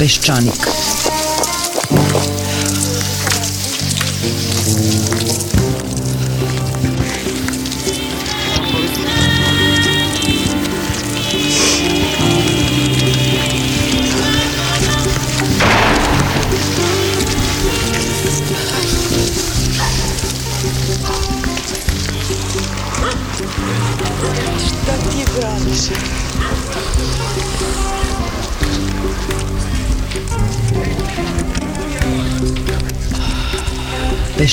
Peščanik.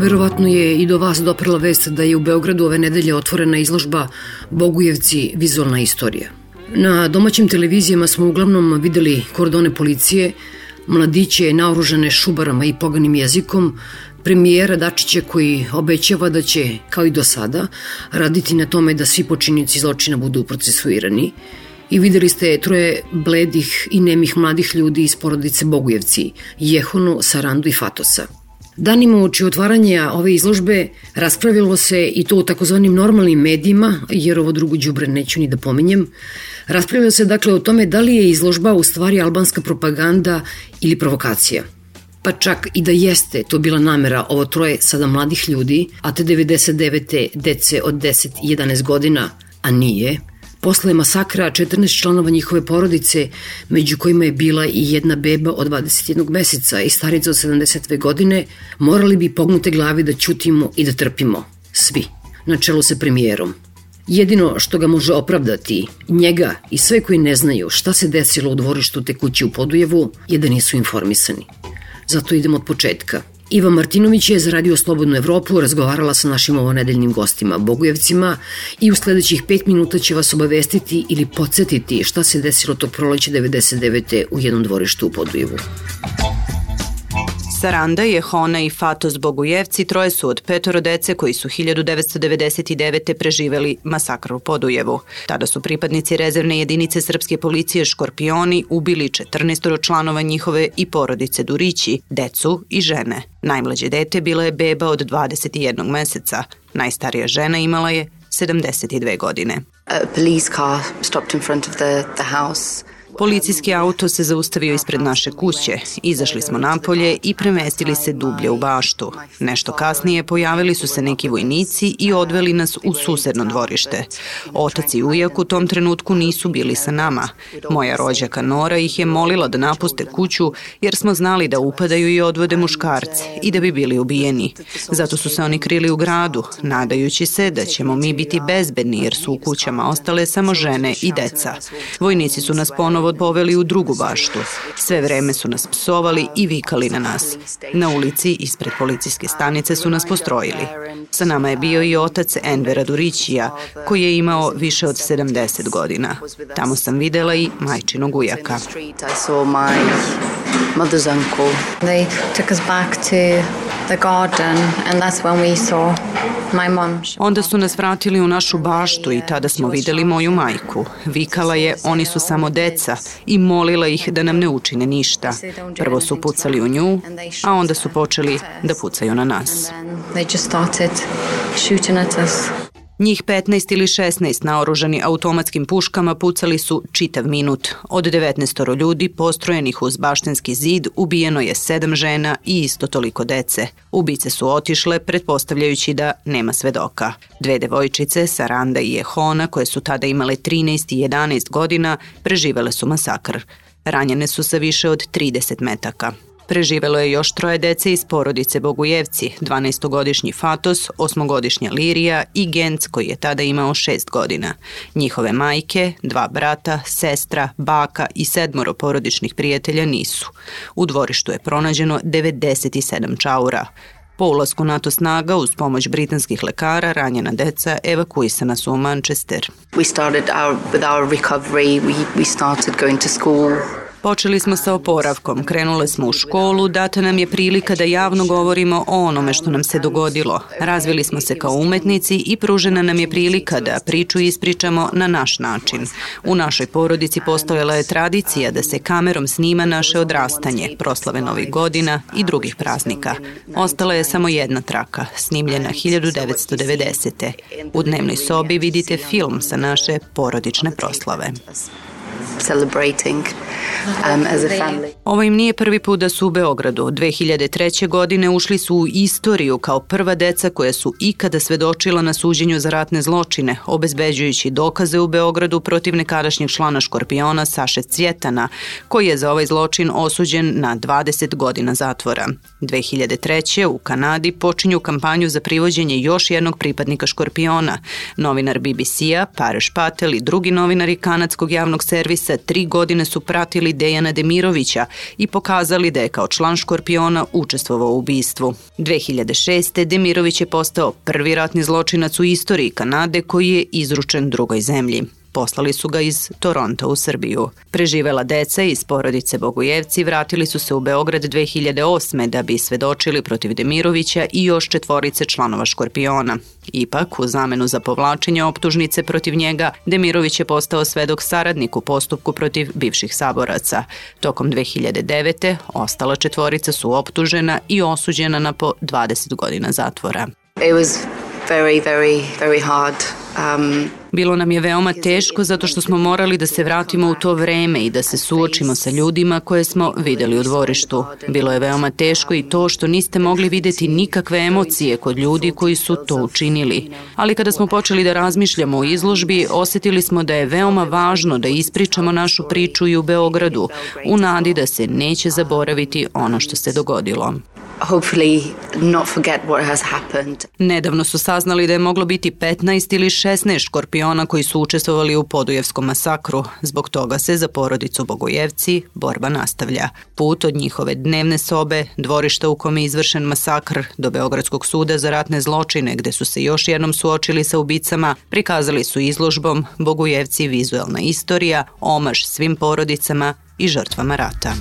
Verovatno je i do vas doprla vest da je u Beogradu ove nedelje otvorena izložba Bogujevci vizualna istorija. Na domaćim televizijama smo uglavnom videli kordone policije, mladiće naoružane šubarama i poganim jezikom, premijera Dačića koji obećava da će, kao i do sada, raditi na tome da svi počinnici zločina budu procesuirani i videli ste troje bledih i nemih mladih ljudi iz porodice Bogujevci, Jehonu, Sarandu i Fatosa. Danima uči otvaranja ove izložbe raspravilo se i to u takozvanim normalnim medijima, jer ovo drugo džubre neću ni da pominjem, raspravilo se dakle o tome da li je izložba u stvari albanska propaganda ili provokacija. Pa čak i da jeste to bila namera ovo troje sada mladih ljudi, a te 99. dece od 10 i 11 godina, a nije, Posle masakra 14 članova njihove porodice, među kojima je bila i jedna beba od 21 meseca i starica od 72 godine, morali bi pognute glavi da ćutimo i da trpimo. Svi. Na čelu sa premijerom. Jedino što ga može opravdati, njega i sve koji ne znaju šta se desilo u dvorištu te kući u Podujevu, je da nisu informisani. Zato idemo od početka – Iva Martinović je za Radio Slobodnu Evropu razgovarala sa našim ovonedeljnim gostima Bogujevcima i u sledećih pet minuta će vas obavestiti ili podsjetiti šta se desilo tog proleća 99. u jednom dvorištu u Podujevu. Saranda, Jehona i Fatos Bogujevci troje su od petoro dece koji su 1999. preživeli masakr u Podujevu. Tada su pripadnici rezervne jedinice srpske policije Škorpioni ubili 14 članova njihove i porodice Durići, decu i žene. Najmlađe dete bila je beba od 21 meseca. Najstarija žena imala je 72 godine. A police car stopped in front of the, the house. Policijski auto se zaustavio ispred naše kuće. Izašli smo napolje i premestili se dublje u baštu. Nešto kasnije pojavili su se neki vojnici i odveli nas u susedno dvorište. Otac i ujak u tom trenutku nisu bili sa nama. Moja rođaka Nora ih je molila da napuste kuću jer smo znali da upadaju i odvode muškarci i da bi bili ubijeni. Zato su se oni krili u gradu, nadajući se da ćemo mi biti bezbedni jer su u kućama ostale samo žene i deca. Vojnici su nas ponovo poveli u drugu baštu. Sve vreme su nas psovali i vikali na nas. Na ulici ispred policijske stanice su nas postrojili. Sa nama je bio i otac Envera Durićija, koji je imao više od 70 godina. Tamo sam videla i majčinog ujaka. I saw my mother's uncle. They took us back to the garden and that's when we saw my mom. Onda su nas vratili u našu baštu i tada smo videli moju majku. Vikala je, oni su samo deca i molila ih da nam ne učine ništa. Prvo su pucali u nju, a onda su počeli da pucaju na nas. They just started shooting at us. Njih 15 ili 16 naoružani automatskim puškama pucali su čitav minut. Od 19 ljudi postrojenih uz baštenski zid ubijeno je sedam žena i isto toliko dece. Ubice su otišle pretpostavljajući da nema svedoka. Dve devojčice, Saranda i Jehona, koje su tada imale 13 i 11 godina, preživele su masakr. Ranjene su sa više od 30 metaka. Preživelo je još troje dece iz porodice Bogujevci, 12-godišnji Fatos, 8-godišnja Lirija i Genc koji je tada imao 6 godina. Njihove majke, dva brata, sestra, baka i sedmoro porodičnih prijatelja nisu. U dvorištu je pronađeno 97 čaura. Po ulasku NATO snaga uz pomoć britanskih lekara ranjena deca evakuisana su u Manchester. We started our with our recovery. We we started going to school. Počeli smo sa oporavkom, krenule smo u školu, data nam je prilika da javno govorimo o onome što nam se dogodilo. Razvili smo se kao umetnici i pružena nam je prilika da priču ispričamo na naš način. U našoj porodici postojala je tradicija da se kamerom snima naše odrastanje, proslave novih godina i drugih praznika. Ostala je samo jedna traka, snimljena 1990. U dnevnoj sobi vidite film sa naše porodične proslave celebrating um, as a family. Ovo im nije prvi put da su u Beogradu. 2003. godine ušli su u istoriju kao prva deca koja su ikada svedočila na suđenju za ratne zločine, obezbeđujući dokaze u Beogradu protiv nekadašnjeg člana Škorpiona Saše Cvjetana, koji je za ovaj zločin osuđen na 20 godina zatvora. 2003. u Kanadi počinju kampanju za privođenje još jednog pripadnika Škorpiona. Novinar BBC-a, Pareš Patel i drugi novinari kanadskog javnog servisa tri godine su pratili Dejana Demirovića i pokazali da je kao član Škorpiona učestvovao u ubistvu. 2006. Demirović je postao prvi ratni zločinac u istoriji Kanade koji je izručen drugoj zemlji. Poslali su ga iz Toronto u Srbiju. Preživela deca iz porodice Bogujevci vratili su se u Beograd 2008. da bi svedočili protiv Demirovića i još četvorice članova Škorpiona. Ipak, u zamenu za povlačenje optužnice protiv njega, Demirović je postao svedok saradnik u postupku protiv bivših saboraca. Tokom 2009. ostala četvorica su optužena i osuđena na po 20 godina zatvora. It was very, very, very hard. Um, Bilo nam je veoma teško zato što smo morali da se vratimo u to vreme i da se suočimo sa ljudima koje smo videli u dvorištu. Bilo je veoma teško i to što niste mogli videti nikakve emocije kod ljudi koji su to učinili. Ali kada smo počeli da razmišljamo o izložbi, osetili smo da je veoma važno da ispričamo našu priču i u Beogradu, u nadi da se neće zaboraviti ono što se dogodilo hopefully not forget what has happened. Nedavno su saznali da je moglo biti 15 ili 16 škorpiona koji su učestvovali u Podujevskom masakru. Zbog toga se za porodicu Bogojevci borba nastavlja. Put od njihove dnevne sobe, dvorišta u kome je izvršen masakr, do Beogradskog suda za ratne zločine gde su se još jednom suočili sa ubicama, prikazali su izložbom Bogojevci vizualna istorija, omaž svim porodicama i žrtvama rata.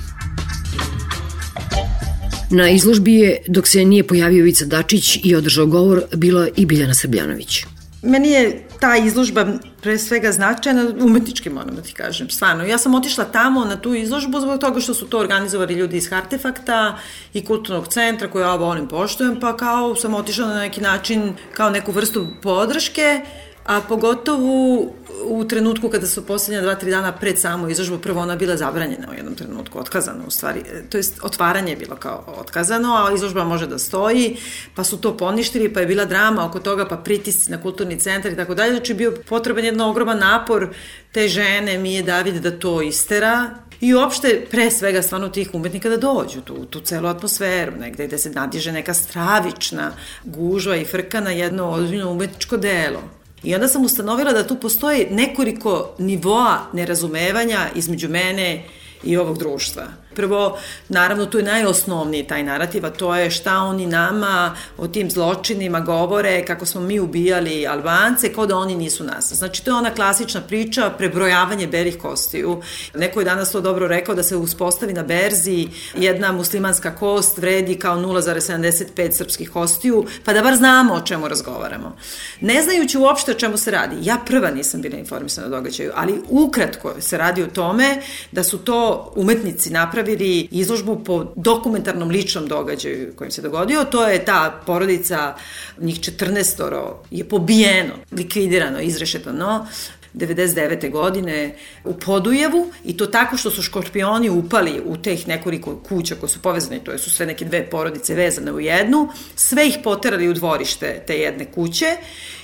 Na izložbi je, dok se nije pojavio Ivica Dačić i održao govor, bila i Biljana Srbljanović. Meni je ta izložba pre svega značajna, umetnički moram da ti kažem, stvarno. Ja sam otišla tamo na tu izložbu zbog toga što su to organizovali ljudi iz Artefakta i kulturnog centra koje ja volim poštujem, pa kao sam otišla na neki način kao neku vrstu podrške, a pogotovo u trenutku kada su poslednja dva, tri dana pred samu izložbu, prvo ona bila zabranjena u jednom trenutku, otkazana u stvari, to jest otvaranje je bilo kao otkazano, a izložba može da stoji, pa su to poništili, pa je bila drama oko toga, pa pritisci na kulturni centar i tako dalje, znači bio potreban jedan ogroman napor te žene, mi je David da to istera, i uopšte pre svega stvarno tih umetnika da dođu tu, tu celu atmosferu. Negde gde se nadiže neka stravična gužva i frka na jedno ozbiljno umetničko delo. I onda sam ustanovila da tu postoji nekoliko nivoa nerazumevanja između mene i ovog društva. Prvo, naravno, tu je najosnovniji taj narativ, a to je šta oni nama o tim zločinima govore, kako smo mi ubijali Albance, kao da oni nisu nas. Znači, to je ona klasična priča, prebrojavanje belih kostiju. Neko je danas to dobro rekao da se uspostavi na berzi jedna muslimanska kost vredi kao 0,75 srpskih kostiju, pa da bar znamo o čemu razgovaramo. Ne znajući uopšte o čemu se radi, ja prva nisam bila informisana o događaju, ali ukratko se radi o tome da su to umetnici napravili napravili izložbu po dokumentarnom ličnom događaju kojim se dogodio. To je ta porodica, njih 14 je pobijeno, likvidirano, izrešetano 99. godine u Podujevu i to tako što su škorpioni upali u teh nekoliko kuća koje su povezane, to su sve neke dve porodice vezane u jednu, sve ih poterali u dvorište te jedne kuće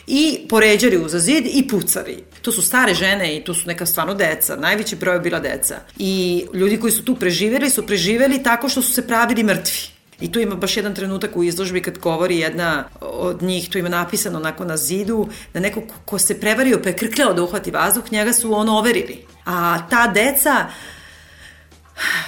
i poređali uza zid i pucali. To su stare žene i to su neka stvarno deca, najveći broj bila deca. I ljudi koji su tu preživjeli su preživjeli tako što su se pravili mrtvi. I tu ima baš jedan trenutak u izložbi kad govori jedna od njih, tu ima napisano onako na zidu, da neko ko se prevario pa je krkljao da uhvati vazduh, njega su ono overili. A ta deca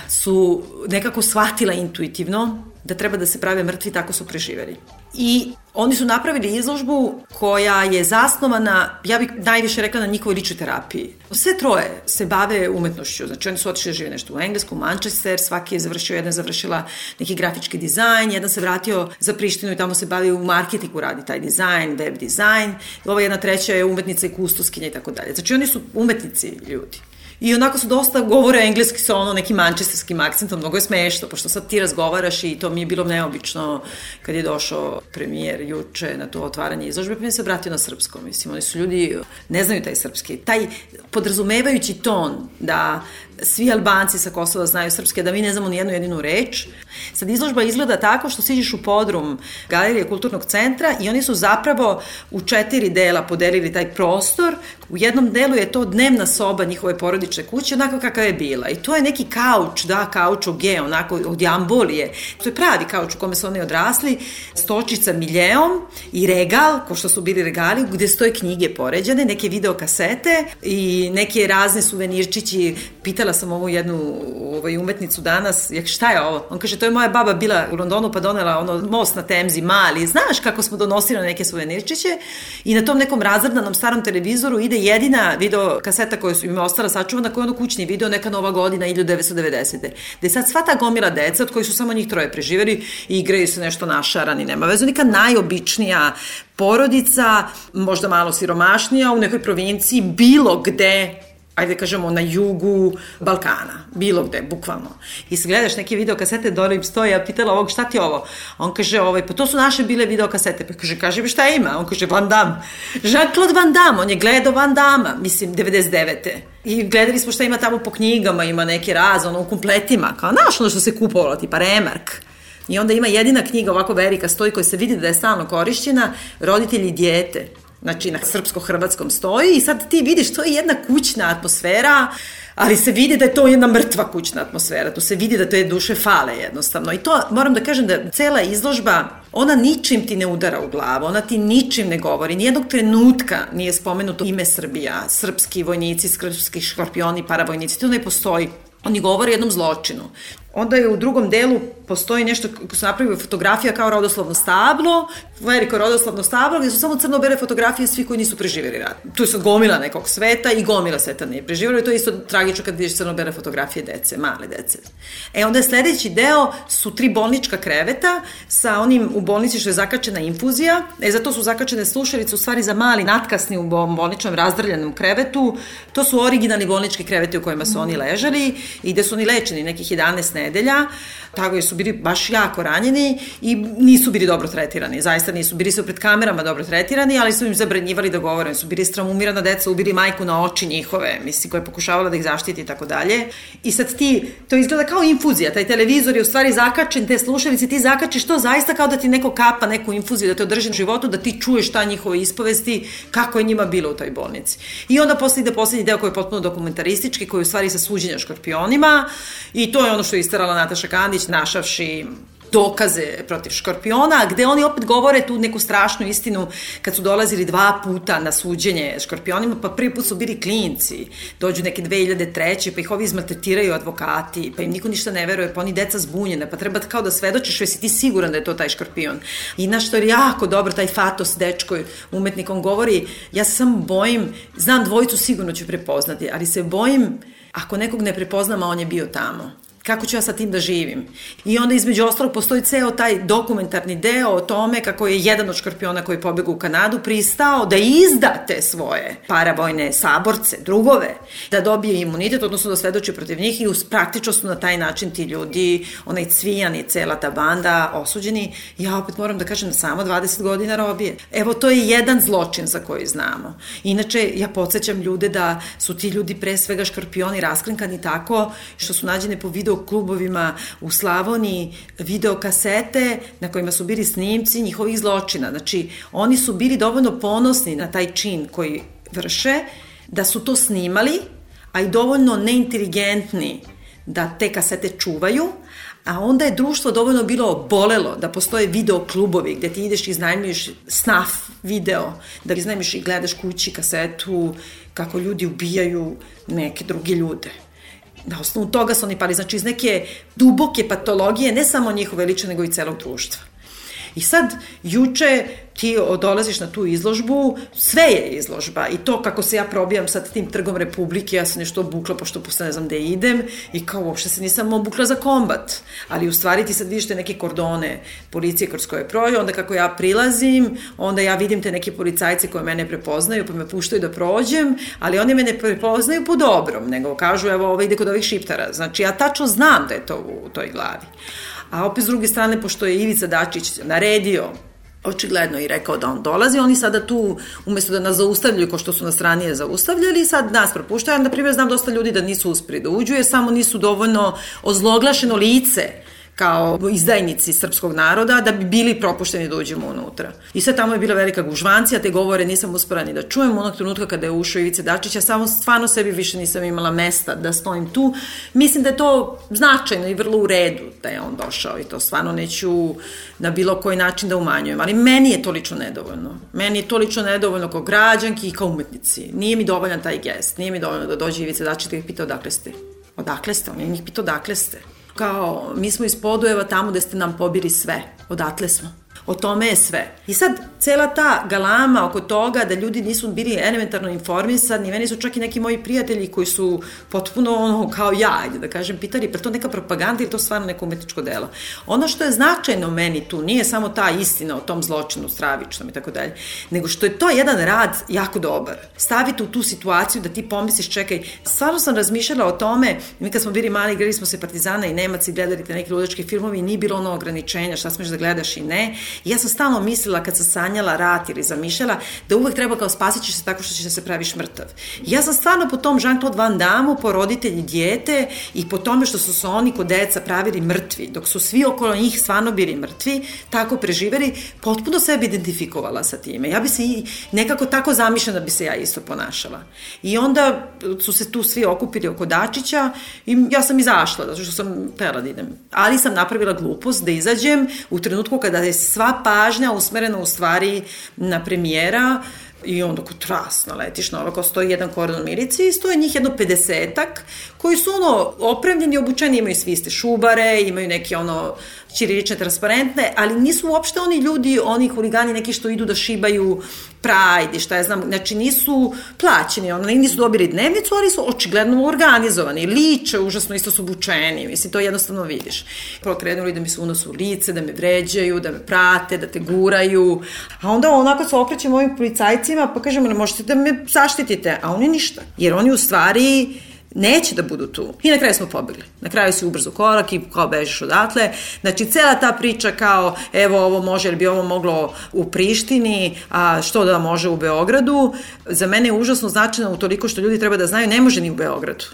su nekako shvatila intuitivno da treba da se prave mrtvi, tako su preživeli. I oni su napravili izložbu koja je zasnovana, ja bih najviše rekla, na njihovoj ličnoj terapiji. Sve troje se bave umetnošću, znači oni su otišli da žive nešto u Englesku, Manchester, svaki je završio, jedna je završila neki grafički dizajn, jedan se vratio za Prištinu i tamo se bavi u marketingu, radi taj dizajn, web dizajn, ova jedna treća je umetnica i kustoskinja i tako dalje. Znači oni su umetnici ljudi. I onako su dosta govore engleski sa ono nekim mančesterskim akcentom, mnogo je smešno, pošto sad ti razgovaraš i to mi je bilo neobično kad je došao premijer juče na to otvaranje izložbe, pa mi se obratio na srpskom. Mislim, oni su ljudi, ne znaju taj srpski. Taj podrazumevajući ton da svi Albanci sa Kosova znaju srpske, da mi ne znamo ni jednu jedinu reč. Sad izložba izgleda tako što siđeš u podrum Galerije kulturnog centra i oni su zapravo u četiri dela podelili taj prostor. U jednom delu je to dnevna soba njihove porodične kuće, onako kakva je bila. I to je neki kauč, da, kauč od G, onako od jambolije. To je pravi kauč u kome su oni odrasli, stočica miljeom i regal, ko što su bili regali, gde stoje knjige poređane, neke videokasete i neke razne suvenirčići. Pitala sam ovu jednu ovaj, umetnicu danas, jak šta je ovo? On kaže, to je moja baba bila u Londonu pa donela ono most na Temzi, mali. Znaš kako smo donosili neke suvenirčiće i na tom nekom razrdanom starom televizoru ide jedina video kaseta koja su im ostala sačuvana, koja je ono kućni video, neka nova godina 1990. Gde sad sva ta gomila deca, od kojih su samo njih troje preživeli igraju se nešto našarani, nema vezu, neka najobičnija porodica, možda malo siromašnija, u nekoj provinciji, bilo gde ajde da kažemo, na jugu Balkana, bilo gde, bukvalno. I se gledaš neke videokasete, dole im stoji, ja pitala ovog, šta ti ovo? On kaže, ovaj, pa to su naše bile videokasete. Pa kaže, kaže mi šta ima? On kaže, Van Damme. Jean-Claude Van Damme, on je gledao Van Damme, mislim, 99. I gledali smo šta ima tamo po knjigama, ima neke raz, ono, u kompletima, kao, znaš ono što se kupovalo, tipa Remark. I onda ima jedina knjiga ovako velika stoji koja se vidi da je stalno korišćena, roditelji dijete znači na srpsko-hrvatskom stoji i sad ti vidiš to je jedna kućna atmosfera, ali se vidi da je to jedna mrtva kućna atmosfera, tu se vidi da to je duše fale jednostavno i to moram da kažem da cela izložba ona ničim ti ne udara u glavu, ona ti ničim ne govori, nijednog trenutka nije spomenuto ime Srbija, srpski vojnici, srpski škorpioni, paravojnici, to ne postoji. Oni govore o jednom zločinu. Onda je u drugom delu postoji nešto ko se napravio fotografija kao rodoslovno stablo, veliko rodoslovno stablo gde su samo crno-bele fotografije svi koji nisu preživjeli rat. Tu sad gomila nekog sveta i gomila sveta nije preživjela i to je isto tragično kad vidiš crno-bele fotografije dece, male dece. E onda je sledeći deo su tri bolnička kreveta sa onim u bolnici što je zakačena infuzija. E zato su zakačene slušalice u stvari za mali natkasni u bolničnom razdrljanom krevetu. To su originalni bolnički kreveti u kojima su oni ležali i gde su oni lečeni nekih 11 nedelja, tako je su bili baš jako ranjeni i nisu bili dobro tretirani, zaista nisu. Bili su pred kamerama dobro tretirani, ali su im zabranjivali da govore. Su bili stramumirana deca, ubili majku na oči njihove, misli, koja je pokušavala da ih zaštiti i tako dalje. I sad ti, to izgleda kao infuzija, taj televizor je u stvari zakačen, te slušalice, ti zakačiš to zaista kao da ti neko kapa neku infuziju, da te održi na životu, da ti čuješ šta njihove ispovesti, kako je njima bilo u toj bolnici. I onda posle ide poslednji deo koji je potpuno dokumentaristički, koji je u stvari sa suđenja škorpionima i to je ono što je istarala Nataša Kandić, našavši dokaze protiv Škorpiona, gde oni opet govore tu neku strašnu istinu kad su dolazili dva puta na suđenje Škorpionima, pa prvi put su bili klinci, dođu neke 2003. pa ih ovi izmaltretiraju advokati, pa im niko ništa ne veruje, pa oni deca zbunjene, pa treba kao da svedočiš, jesi ti siguran da je to taj Škorpion. I na što je jako dobro, taj Fatos dečko umetnik, on govori, ja se samo bojim, znam dvojicu sigurno ću prepoznati, ali se bojim ako nekog ne prepoznam, a on je bio tamo kako ću ja sa tim da živim. I onda između ostalog postoji ceo taj dokumentarni deo o tome kako je jedan od škorpiona koji pobegu u Kanadu pristao da izda te svoje paravojne saborce, drugove, da dobije imunitet, odnosno da svedoči protiv njih i praktično su na taj način ti ljudi, onaj cvijan i cela ta banda osuđeni. Ja opet moram da kažem samo 20 godina robije. Evo to je jedan zločin za koji znamo. Inače, ja podsjećam ljude da su ti ljudi pre svega škorpioni rasklinkani tako što su nađene po video klubovima u Slavoniji video kasete na kojima su bili snimci njihovih zločina. Znači, oni su bili dovoljno ponosni na taj čin koji vrše, da su to snimali, a i dovoljno neinteligentni da te kasete čuvaju, a onda je društvo dovoljno bilo obolelo da postoje video klubovi gde ti ideš i iznajmiješ snaf video, da iznajmiš i gledaš kući kasetu kako ljudi ubijaju neke druge ljude Na osnovu toga su oni pali, znači iz neke duboke patologije, ne samo njihove lične, nego i celog društva. I sad, juče ti dolaziš na tu izložbu, sve je izložba. I to kako se ja probijam sad tim trgom Republike, ja sam nešto obukla pošto posle ne znam gde idem i kao uopšte se nisam obukla za kombat, ali u stvari ti sad vidiš te neke kordone policije kroz koje prođe, onda kako ja prilazim, onda ja vidim te neke policajce koje mene prepoznaju pa me puštaju da prođem, ali oni me ne prepoznaju po dobrom, nego kažu evo ovo ide kod ovih šiptara, znači ja tačno znam da je to u toj glavi. A opet s druge strane, pošto je Ivica Dačić naredio očigledno i rekao da on dolazi, oni sada tu, umesto da nas zaustavljaju ko što su nas ranije zaustavljali, sad nas propuštaju, na primjer znam dosta ljudi da nisu uspri da uđu, jer samo nisu dovoljno ozloglašeno lice kao izdajnici srpskog naroda da bi bili propušteni da uđemo unutra. I sve tamo je bila velika gužvancija, te govore nisam uspela ni da čujem onog trenutka kada je ušao Ivice Dačića, samo stvarno sebi više nisam imala mesta da stojim tu. Mislim da je to značajno i vrlo u redu da je on došao i to stvarno neću na bilo koji način da umanjujem, ali meni je to lično nedovoljno. Meni je to lično nedovoljno kao građanki i kao umetnici. Nije mi dovoljan taj gest, nije mi dovoljno da dođe Ivice Dačić da ih pita odakle ste. Odakle ste? On je njih pita odakle ste kao mi smo iz Podujeva tamo gde ste nam pobili sve, odatle smo. O tome je sve. I sad, cela ta galama oko toga da ljudi nisu bili elementarno informisani, meni su čak i neki moji prijatelji koji su potpuno ono kao ja, da kažem, pitali, pa to neka propaganda ili to stvarno neko umetničko delo. Ono što je značajno meni tu nije samo ta istina o tom zločinu stravičnom i tako dalje, nego što je to jedan rad jako dobar. Stavite u tu situaciju da ti pomisliš, čekaj, stvarno sam razmišljala o tome, mi kad smo bili mali, igrali smo se Partizana i Nemac i gledali te neke ludačke filmovi i nije bilo ono ograničenja, šta smeš da gledaš i ne. Ja sam stalno mislila kad sam sanjala rat ili zamišljala da uvek treba kao spasit se tako što će se praviš mrtav. Ja sam stvarno po tom Jean-Claude Van Damme, po roditelji djete i po tome što su se oni kod deca pravili mrtvi, dok su svi okolo njih stvarno bili mrtvi, tako preživeli, potpuno sebe identifikovala sa time. Ja bi se i nekako tako zamišljena da bi se ja isto ponašala. I onda su se tu svi okupili oko Dačića i ja sam izašla, zato što sam tela da idem. Ali sam napravila glupost da izađem u trenutku kada je sva pažnja usmerena u stvari na premijera i onda ko tras naletiš na ovako stoji jedan kordon milici i stoje njih jedno 50-ak koji su ono opremljeni, obučeni, imaju svi iste šubare, imaju neke ono ćirilične transparentne, ali nisu uopšte oni ljudi, oni huligani neki što idu da šibaju Pride šta ja znam, znači nisu plaćeni, ono, nisu dobili dnevnicu, ali su očigledno organizovani, liče, užasno isto su obučeni, mislim, to jednostavno vidiš. Prokrenuli da mi se unosu lice, da me vređaju, da me prate, da te guraju, a onda onako se okrećem ovim policajcima, pa kažemo, ne možete da me zaštitite, a oni ništa, jer oni u stvari neće da budu tu. I na kraju smo pobegli. Na kraju si ubrzo korak i kao bežiš odatle. Znači, cela ta priča kao, evo, ovo može, jer bi ovo moglo u Prištini, a što da može u Beogradu, za mene je užasno značajno toliko što ljudi treba da znaju, ne može ni u Beogradu.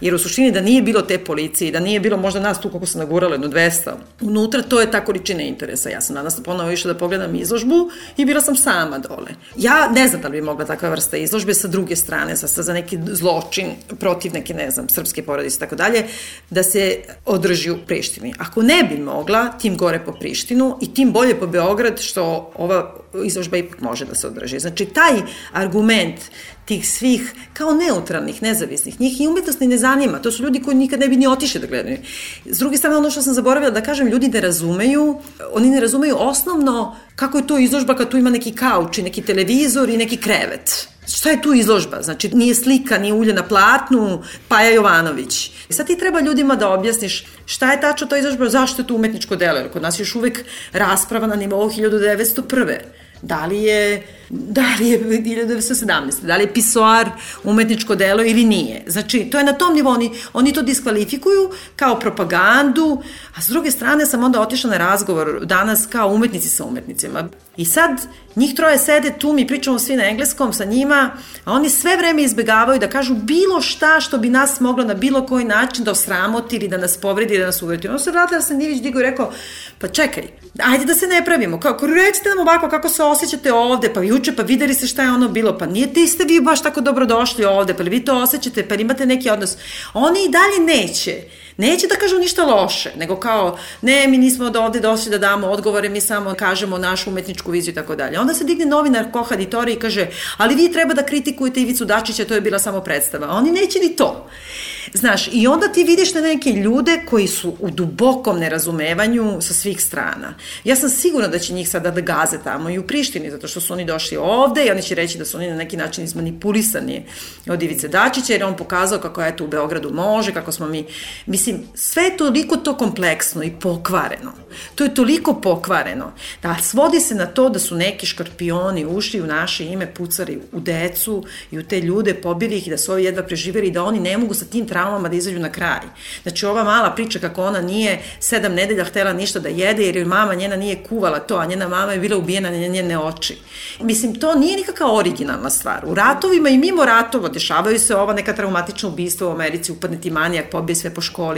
Jer u suštini da nije bilo te policije, da nije bilo možda nas tu kako se naguralo, jedno 200, unutra to je ta količina interesa. Ja sam danas ponovo išla da pogledam izložbu i bila sam sama dole. Ja ne znam da li bi mogla takva vrsta izložbe sa druge strane, sa, za neki zločin protiv neke, ne znam, srpske porodice i tako dalje, da se održi u Prištini. Ako ne bi mogla, tim gore po Prištinu i tim bolje po Beograd, što ova izložba ipak može da se održi. Znači, taj argument tih svih kao neutralnih, nezavisnih. Njih i umetnost ni ne zanima. To su ljudi koji nikad ne bi ni otišli da gledaju. S druge strane, ono što sam zaboravila da kažem, ljudi ne razumeju, oni ne razumeju osnovno kako je to izložba kad tu ima neki kauč i neki televizor i neki krevet. Šta je tu izložba? Znači, nije slika, nije ulje na platnu, Paja Jovanović. I sad ti treba ljudima da objasniš šta je tačno to izložba, zašto je to umetničko delo, jer kod nas je još uvek rasprava na nivou 1901. Da li je da li je 1917. Da li je pisoar umetničko delo ili nije. Znači, to je na tom nivou, oni, oni to diskvalifikuju kao propagandu, a s druge strane sam onda otišla na razgovor danas kao umetnici sa umetnicima. I sad njih troje sede tu, mi pričamo svi na engleskom sa njima, a oni sve vreme izbegavaju da kažu bilo šta što bi nas moglo na bilo koji način da osramoti ili da nas povredi, da nas uvreti. Ono se vratila se Nivić digo i rekao, pa čekaj, ajde da se ne pravimo, kako, recite nam ovako kako se osjećate ovde, pa vi juče, pa videli ste šta je ono bilo, pa nije ti ste vi baš tako dobro došli ovde, pa li vi to osjećate, pa imate neki odnos. Oni i dalje neće. Neće da kažu ništa loše, nego kao, ne, mi nismo od ovde došli da damo odgovore, mi samo kažemo našu umetničku viziju i tako dalje. Onda se digne novinar Koha Ditori i kaže, ali vi treba da kritikujete Ivicu Dačića, to je bila samo predstava. Oni neće ni to. Znaš, i onda ti vidiš na neke ljude koji su u dubokom nerazumevanju sa svih strana. Ja sam sigurna da će njih sada da gaze tamo i u Prištini, zato što su oni došli ovde i oni će reći da su oni na neki način izmanipulisani od Ivice Dačića, jer on pokazao kako eto u Beogradu može, kako smo mi, mislim, sve je toliko to kompleksno i pokvareno. To je toliko pokvareno da svodi se na to da su neki škorpioni ušli u naše ime, pucari u decu i u te ljude, pobili ih i da su ovi jedva preživjeli i da oni ne mogu sa tim traumama da izađu na kraj. Znači ova mala priča kako ona nije sedam nedelja htela ništa da jede jer joj mama njena nije kuvala to, a njena mama je bila ubijena na njene oči. Mislim, to nije nikakva originalna stvar. U ratovima i mimo ratova dešavaju se ova neka traumatična ubistva u Americi, upadne ti manijak, pobije sve po školi.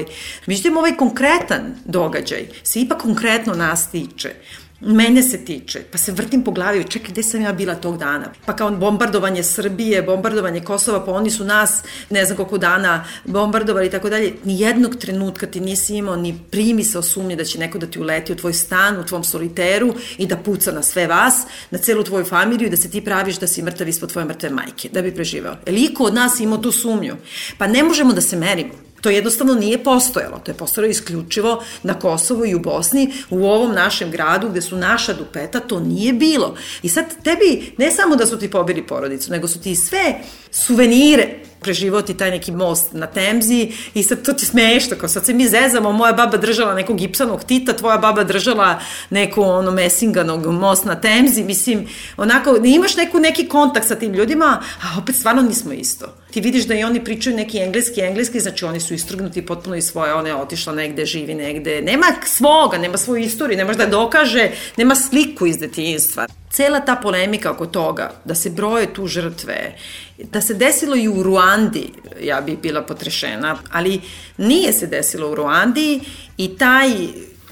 Međutim, ovaj konkretan događaj se ipak konkretno nas tiče mene se tiče, pa se vrtim po glavi, čekaj, gde sam ja bila tog dana? Pa kao bombardovanje Srbije, bombardovanje Kosova, pa oni su nas, ne znam koliko dana, bombardovali i tako dalje. Nijednog trenutka ti nisi imao ni primisao sumnje da će neko da ti uleti u tvoj stan, u tvom soliteru i da puca na sve vas, na celu tvoju familiju i da se ti praviš da si mrtav ispod tvoje mrtve majke, da bi preživao. Eliko od nas imao tu sumnju. Pa ne možemo da se merimo. To jednostavno nije postojalo. To je postojalo isključivo na Kosovu i u Bosni, u ovom našem gradu gde su naša dupeta, to nije bilo. I sad tebi, ne samo da su ti pobili porodicu, nego su ti sve suvenire preživoti taj neki most na Temzi i sad to ti smešno, kao sad se mi zezamo, moja baba držala nekog gipsanog tita, tvoja baba držala neku ono mesinganog most na Temzi, mislim, onako, imaš neku, neki kontakt sa tim ljudima, a opet stvarno nismo isto. Ti vidiš da i oni pričaju neki engleski, engleski, znači oni su istrgnuti potpuno iz svoje, ona je otišla negde, živi negde, nema svoga, nema svoju istoriju, nemaš da dokaže, nema sliku iz detinjstva cela ta polemika oko toga, da se broje tu žrtve, da se desilo i u Ruandi, ja bih bila potrešena, ali nije se desilo u Ruandi i taj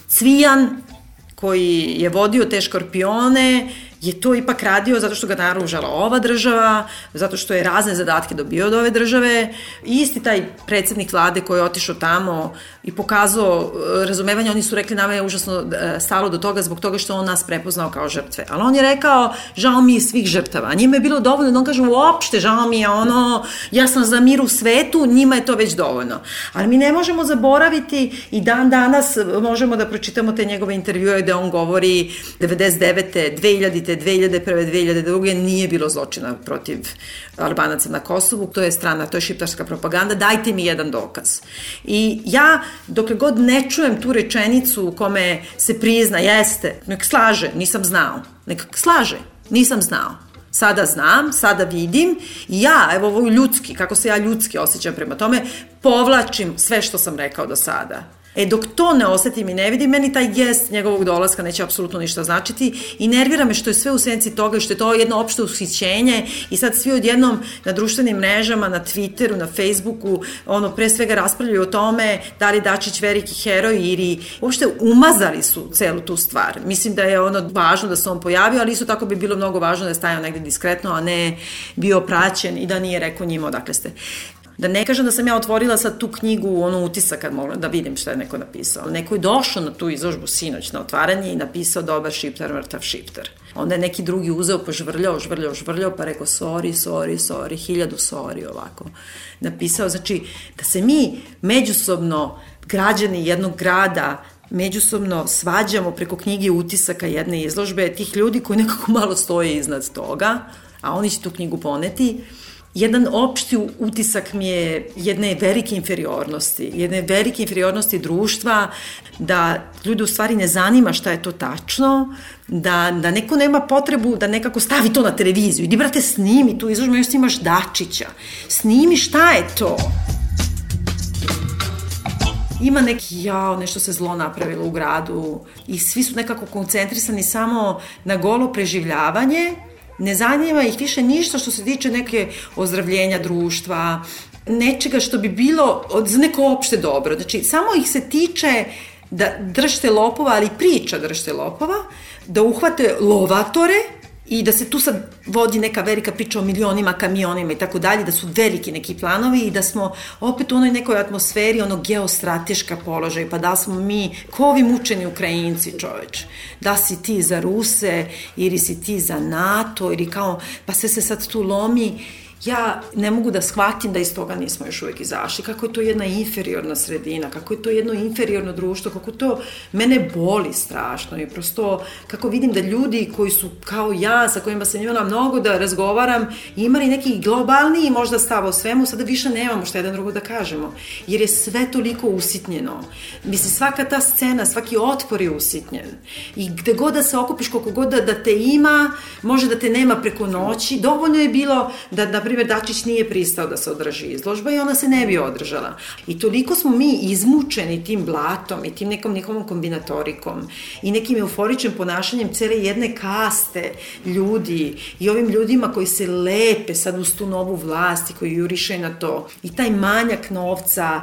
Cvijan koji je vodio te škorpione je to ipak radio zato što ga naružala ova država, zato što je razne zadatke dobio od ove države. I isti taj predsednik vlade koji je otišao tamo i pokazao e, razumevanje, oni su rekli nama je užasno e, stalo do toga zbog toga što on nas prepoznao kao žrtve. Ali on je rekao, žao mi je svih žrtava. Njima je bilo dovoljno da on kaže, uopšte, žao mi je ono, ja sam za mir u svetu, njima je to već dovoljno. Ali mi ne možemo zaboraviti i dan danas možemo da pročitamo te njegove intervjue gde on govori 99. 2000. 2001. 2002. nije bilo zločina protiv Albanaca na Kosovu, to je strana, to je šiptarska propaganda, dajte mi jedan dokaz. I ja, dokle god ne čujem tu rečenicu u kome se prizna, jeste, nek slaže, nisam znao, nek slaže, nisam znao. Sada znam, sada vidim i ja, evo ovo ljudski, kako se ja ljudski osjećam prema tome, povlačim sve što sam rekao do sada E dok to ne osetim i ne vidim, meni taj gest njegovog dolaska neće apsolutno ništa značiti i nervira me što je sve u senci toga, što je to jedno opšte ushićenje i sad svi odjednom na društvenim mrežama, na Twitteru, na Facebooku, ono pre svega raspravljaju o tome da li Dačić veliki heroj ili uopšte umazali su celu tu stvar. Mislim da je ono važno da se on pojavio, ali isto tako bi bilo mnogo važno da je stajao negde diskretno, a ne bio praćen i da nije rekao njima odakle ste. Da ne kažem da sam ja otvorila sad tu knjigu, ono utisak kad mogu da vidim šta je neko napisao. Neko je došao na tu izložbu sinoć na otvaranje i napisao dobar šiptar, mrtav šiptar. Onda je neki drugi uzeo, požvrljao, žvrljao, žvrljao, pa rekao sorry, sorry, sorry, hiljadu sorry ovako. Napisao, znači, da se mi međusobno, građani jednog grada, međusobno svađamo preko knjige utisaka jedne izložbe tih ljudi koji nekako malo stoje iznad toga, a oni će tu knjigu poneti, jedan opšti utisak mi je jedne velike inferiornosti, jedne velike inferiornosti društva, da ljudi u stvari ne zanima šta je to tačno, da, da neko nema potrebu da nekako stavi to na televiziju. Idi, brate, snimi tu izložbu, još snimaš Dačića. Snimi šta je to ima neki jao, nešto se zlo napravilo u gradu i svi su nekako koncentrisani samo na golo preživljavanje Ne zanima ih više ništa što se tiče neke ozdravljenja društva, nečega što bi bilo od, za neko opšte dobro. Znači, samo ih se tiče da držite lopova, ali priča držite lopova, da uhvate lovatore i da se tu sad vodi neka velika priča o milionima kamionima i tako dalje, da su veliki neki planovi i da smo opet u onoj nekoj atmosferi, ono geostrateška položaj, pa da smo mi, ko ovi mučeni Ukrajinci, čoveč, da si ti za Ruse ili si ti za NATO ili kao, pa sve se sad tu lomi ja ne mogu da shvatim da iz toga nismo još uvek izašli, kako je to jedna inferiorna sredina, kako je to jedno inferiorno društvo, kako to mene boli strašno. I prosto kako vidim da ljudi koji su kao ja, sa kojima sam imala mnogo da razgovaram, imali neki globalniji možda stav o svemu, sada više nemamo šta jedan drugo da kažemo, jer je sve toliko usitnjeno. Mislim, svaka ta scena, svaki otpor je usitnjen. I gde god da se okupiš, koliko god da, da te ima, može da te nema preko noći, dovoljno je bilo da, da primjer, Dačić nije pristao da se održi izložba i ona se ne bi održala. I toliko smo mi izmučeni tim blatom i tim nekom njihovom kombinatorikom i nekim euforičnim ponašanjem cele jedne kaste ljudi i ovim ljudima koji se lepe sad uz tu novu vlast i koji juriše na to i taj manjak novca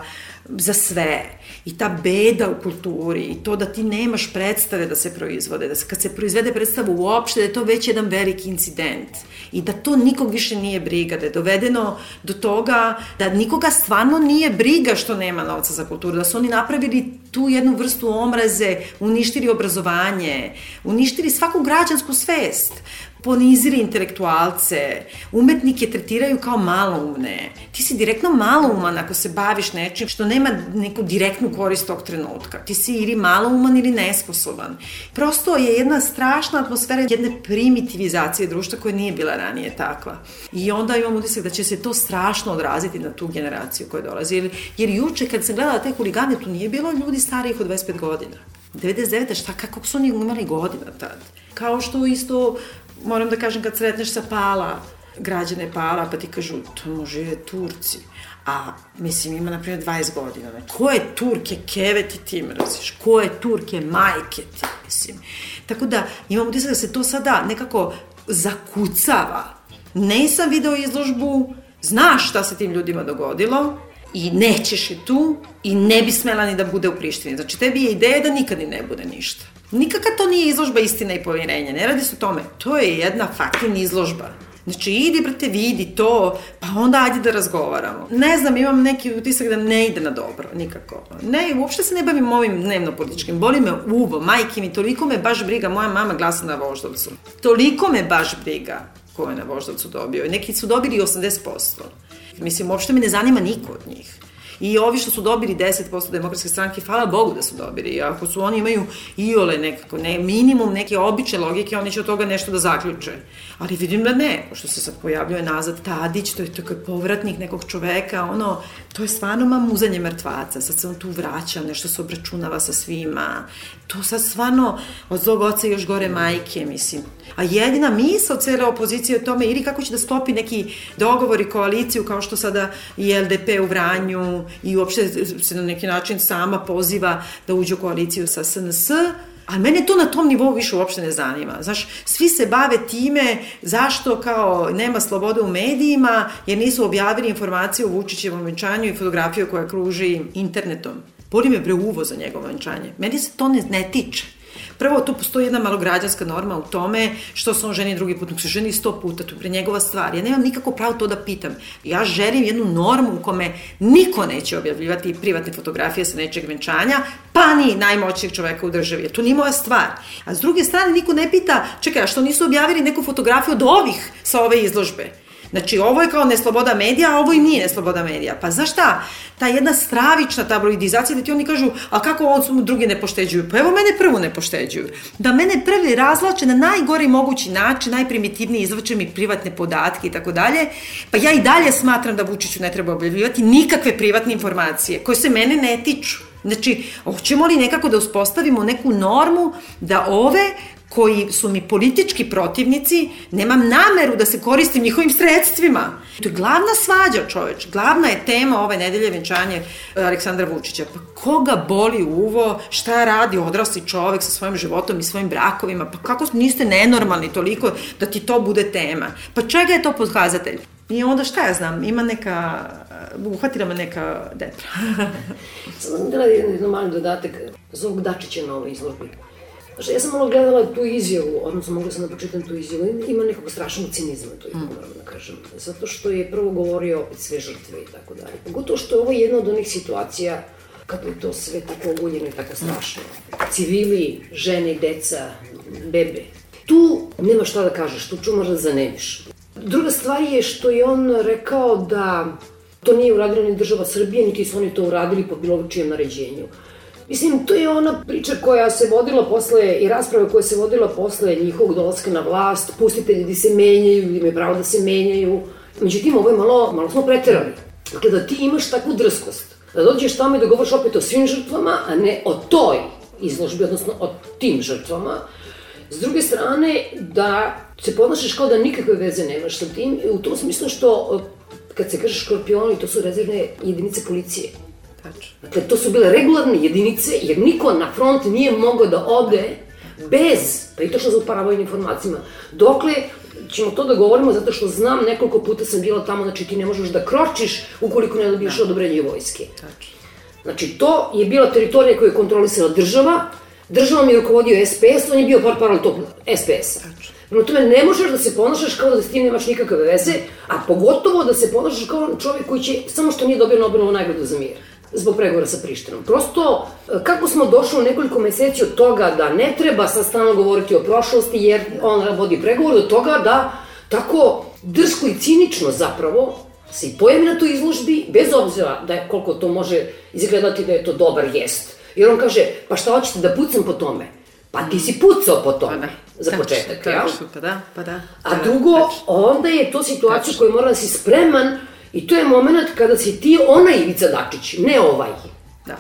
za sve. I ta beda u kulturi i to da ti nemaš predstave da se proizvode, da se, kad se proizvede predstava uopšte da je to već jedan veliki incident. I da to nikog više nije briga, da je dovedeno do toga da nikoga stvarno nije briga što nema novca za kulturu, da su oni napravili tu jednu vrstu omraze, uništili obrazovanje, uništili svaku građansku svest ponizili intelektualce, umetnike tretiraju kao maloumne. Ti si direktno malouman ako se baviš nečim što nema neku direktnu korist tog trenutka. Ti si ili malouman ili nesposoban. Prosto je jedna strašna atmosfera jedne primitivizacije društva koja nije bila ranije takva. I onda imam utisak da će se to strašno odraziti na tu generaciju koja dolazi. Jer, jer juče kad sam gledala te huligane, tu nije bilo ljudi starijih od 25 godina. 99. šta, kako su oni imali godina tad? Kao što isto moram da kažem, kad sretneš sa Pala, građane Pala, pa ti kažu, to može Turci. A, mislim, ima, na primjer, 20 godina. Ne? Ko je Turke keve ti ti mraziš? Ko je Turke majke ti, mislim. Tako da, imam utisak da se to sada nekako zakucava. Nisam video izložbu, znaš šta se tim ljudima dogodilo, i nećeš je tu i ne bi smela ni da bude u Prištini. Znači, tebi je ideja da nikad ni ne bude ništa. Nikaka to nije izložba istina i povjerenja, ne radi se o tome. To je jedna faktin izložba. Znači, idi, brate, vidi to, pa onda ajde da razgovaramo. Ne znam, imam neki utisak da ne ide na dobro, nikako. Ne, uopšte se ne bavim ovim dnevno političkim. Boli me uvo, majke mi, toliko me baš briga, moja mama glasa na voždovcu. Toliko me baš briga ko je na voždovcu dobio. Neki su dobili 80%. Mislim, uopšte me ne zanima niko od njih. I ovi što su dobili 10% demokratske stranke, hvala Bogu da su dobili. Ako su oni imaju iole nekako, ne, minimum neke obične logike, oni će od toga nešto da zaključe. Ali vidim da ne, pošto se sad pojavljuje nazad Tadić, to je tako povratnik nekog čoveka, ono, to je stvarno mamuzanje mrtvaca, sad se on tu vraća, nešto se obračunava sa svima, to sad stvarno od zlog oca još gore majke, mislim. A jedina misla od cele opozicije o tome ili kako će da stopi neki dogovor i koaliciju kao što sada i LDP u Vranju i uopšte se na neki način sama poziva da uđe u koaliciju sa SNS, A mene to na tom nivou više uopšte ne zanima. Znaš, svi se bave time zašto kao nema slobode u medijima jer nisu objavili informacije o Vučićevom venčanju i fotografiju koja kruži internetom. Boli me bre uvo za njegovo venčanje. Meni se to ne, ne tiče. Prvo, tu postoji jedna malograđanska norma u tome što se on ženi drugi put, nek se ženi sto puta, to je njegova stvar. Ja nemam nikako pravo to da pitam. Ja želim jednu normu u kome niko neće objavljivati privatne fotografije sa nečeg venčanja, pa ni najmoćnijeg čoveka u državi. To nije moja stvar. A s druge strane, niko ne pita, čekaj, a što nisu objavili neku fotografiju od ovih sa ove izložbe? Znači, ovo je kao nesloboda medija, a ovo i nije nesloboda medija. Pa znaš šta? Ta jedna stravična tabloidizacija da ti oni kažu, a kako on drugi ne pošteđuju? Pa evo mene prvo ne pošteđuju. Da mene prvi razlače na najgori mogući način, najprimitivniji izvače mi privatne podatke i tako dalje. Pa ja i dalje smatram da Vučiću ne treba objavljivati nikakve privatne informacije koje se mene ne tiču. Znači, hoćemo li nekako da uspostavimo neku normu da ove koji su mi politički protivnici, nemam nameru da se koristim njihovim sredstvima. To je glavna svađa, čoveč. Glavna je tema ove nedelje venčanje e, Aleksandra Vučića. Pa koga boli uvo, šta radi odrasli čovek sa svojim životom i svojim brakovima, pa kako niste nenormalni toliko da ti to bude tema? Pa čega je to podkazatelj? I onda šta ja znam, ima neka, uhvatila me neka depra. Sam da jedan mali dodatak za ovog Dačića na ovoj izložbi Znači, ja sam malo gledala tu izjavu, odnosno mogla sam da pročitam tu izjavu, ima nekog strašnog cinizma, to je mm. moram da kažem. Zato što je prvo govorio opet sve žrtve i tako dalje. Pogotovo što je ovo jedna od onih situacija kako je to sve tako oguljeno i tako strašno. Civili, žene, deca, bebe. Tu nema šta da kažeš, tu čumaš da zanemiš. Druga stvar je što je on rekao da to nije uradila ni država Srbije, niti su oni to uradili po bilo čijem naređenju. Mislim, to je ona priča koja se vodila posle, i rasprava koja se vodila posle njihovog dolaska na vlast, pustite ljudi se menjaju, ljudi imaju pravo da se menjaju. Međutim, ovo je malo, malo smo preterali. Dakle, da ti imaš takvu drskost, da dođeš tamo i da govoriš opet o svim žrtvama, a ne o toj izložbi, odnosno o tim žrtvama. S druge strane, da se ponašaš kao da nikakve veze nemaš sa tim, u tom smislu što, kad se kaže škorpioni, to su rezervne jedinice policije Tačno. Dakle, to su bile regularne jedinice, jer niko na front nije mogao da ode bez, pa i to što za paravojnim informacijama, dokle ćemo to da govorimo zato što znam nekoliko puta sam bila tamo, znači ti ne možeš da kročiš ukoliko ne dobiješ da. odobrenje vojske. Tačno. Znači, to je bila teritorija koju je kontrolisala država, državom je rukovodio SPS, on je bio par paral tog SPS-a. Prema tome, ne možeš da se ponašaš kao da s tim nemaš nikakve veze, a pogotovo da se ponašaš kao čovjek koji će, samo što nije dobio Nobelovu nagradu za mir zbog pregovora sa Prištinom. Prosto, e, kako smo došli u nekoliko meseci od toga da ne treba sad stalno govoriti o prošlosti jer on vodi pregovor, do toga da tako drsko i cinično zapravo se i pojavi na toj izložbi, bez obzira da je, koliko to može izgledati da je to dobar jest. Jer on kaže, pa šta hoćete da pucam po tome? Pa ti si pucao po tome, pa da. za početak, ja? Pa da, pa da. A drugo, onda je to situacija koju mora da si spreman I to je moment kada si ti ona Ivica Dačić, ne ovaj. Da.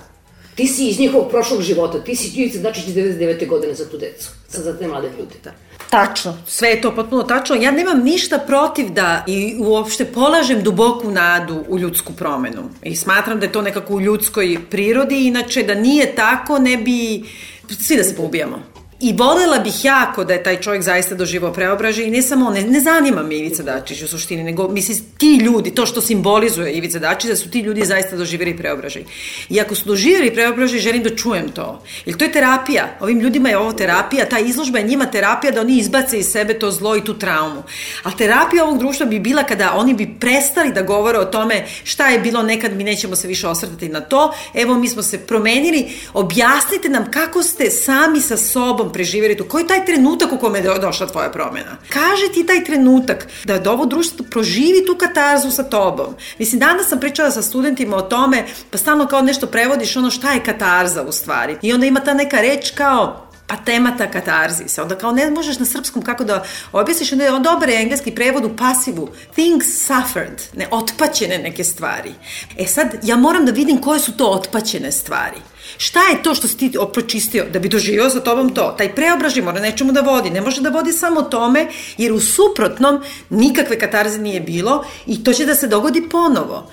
Ti si iz njihovog prošlog života, ti si Ivica Dačić iz 99. godine za tu decu, za te mlade ljude. Da. Tačno, sve je to potpuno tačno. Ja nemam ništa protiv da i uopšte polažem duboku nadu u ljudsku promenu. I smatram da je to nekako u ljudskoj prirodi, inače da nije tako ne bi svi da se poubijamo. I volela bih jako da je taj čovjek zaista doživao preobražaj i ne samo, ne, ne zanima me Ivica Dačić u suštini, nego mislim ti ljudi, to što simbolizuje Ivica Dačić, da su ti ljudi zaista doživjeli preobražaj. I ako su doživjeli preobražaj, želim da čujem to. Jer to je terapija. Ovim ljudima je ovo terapija, ta izložba je njima terapija da oni izbace iz sebe to zlo i tu traumu. A terapija ovog društva bi bila kada oni bi prestali da govore o tome šta je bilo nekad, mi nećemo se više osvrtati na to, evo mi smo se promenili, objasnite nam kako ste sami sa sobom sobom preživjeli to? Koji je taj trenutak u kome je došla tvoja promjena? Kaži ti taj trenutak da, da ovo društvo proživi tu katarzu sa tobom. Mislim, danas sam pričala sa studentima o tome, pa stalno kao nešto prevodiš ono šta je katarza u stvari. I onda ima ta neka reč kao pa temata katarzisa. Onda kao ne možeš na srpskom kako da objasniš, onda je dobar engleski prevod u pasivu. Things suffered, ne, otpaćene neke stvari. E sad, ja moram da vidim koje su to otpaćene stvari. Šta je to što si ti pročistio da bi doživio sa tobom to? Taj preobražaj mora nečemu da vodi. Ne može da vodi samo tome, jer u suprotnom nikakve katarze nije bilo i to će da se dogodi ponovo.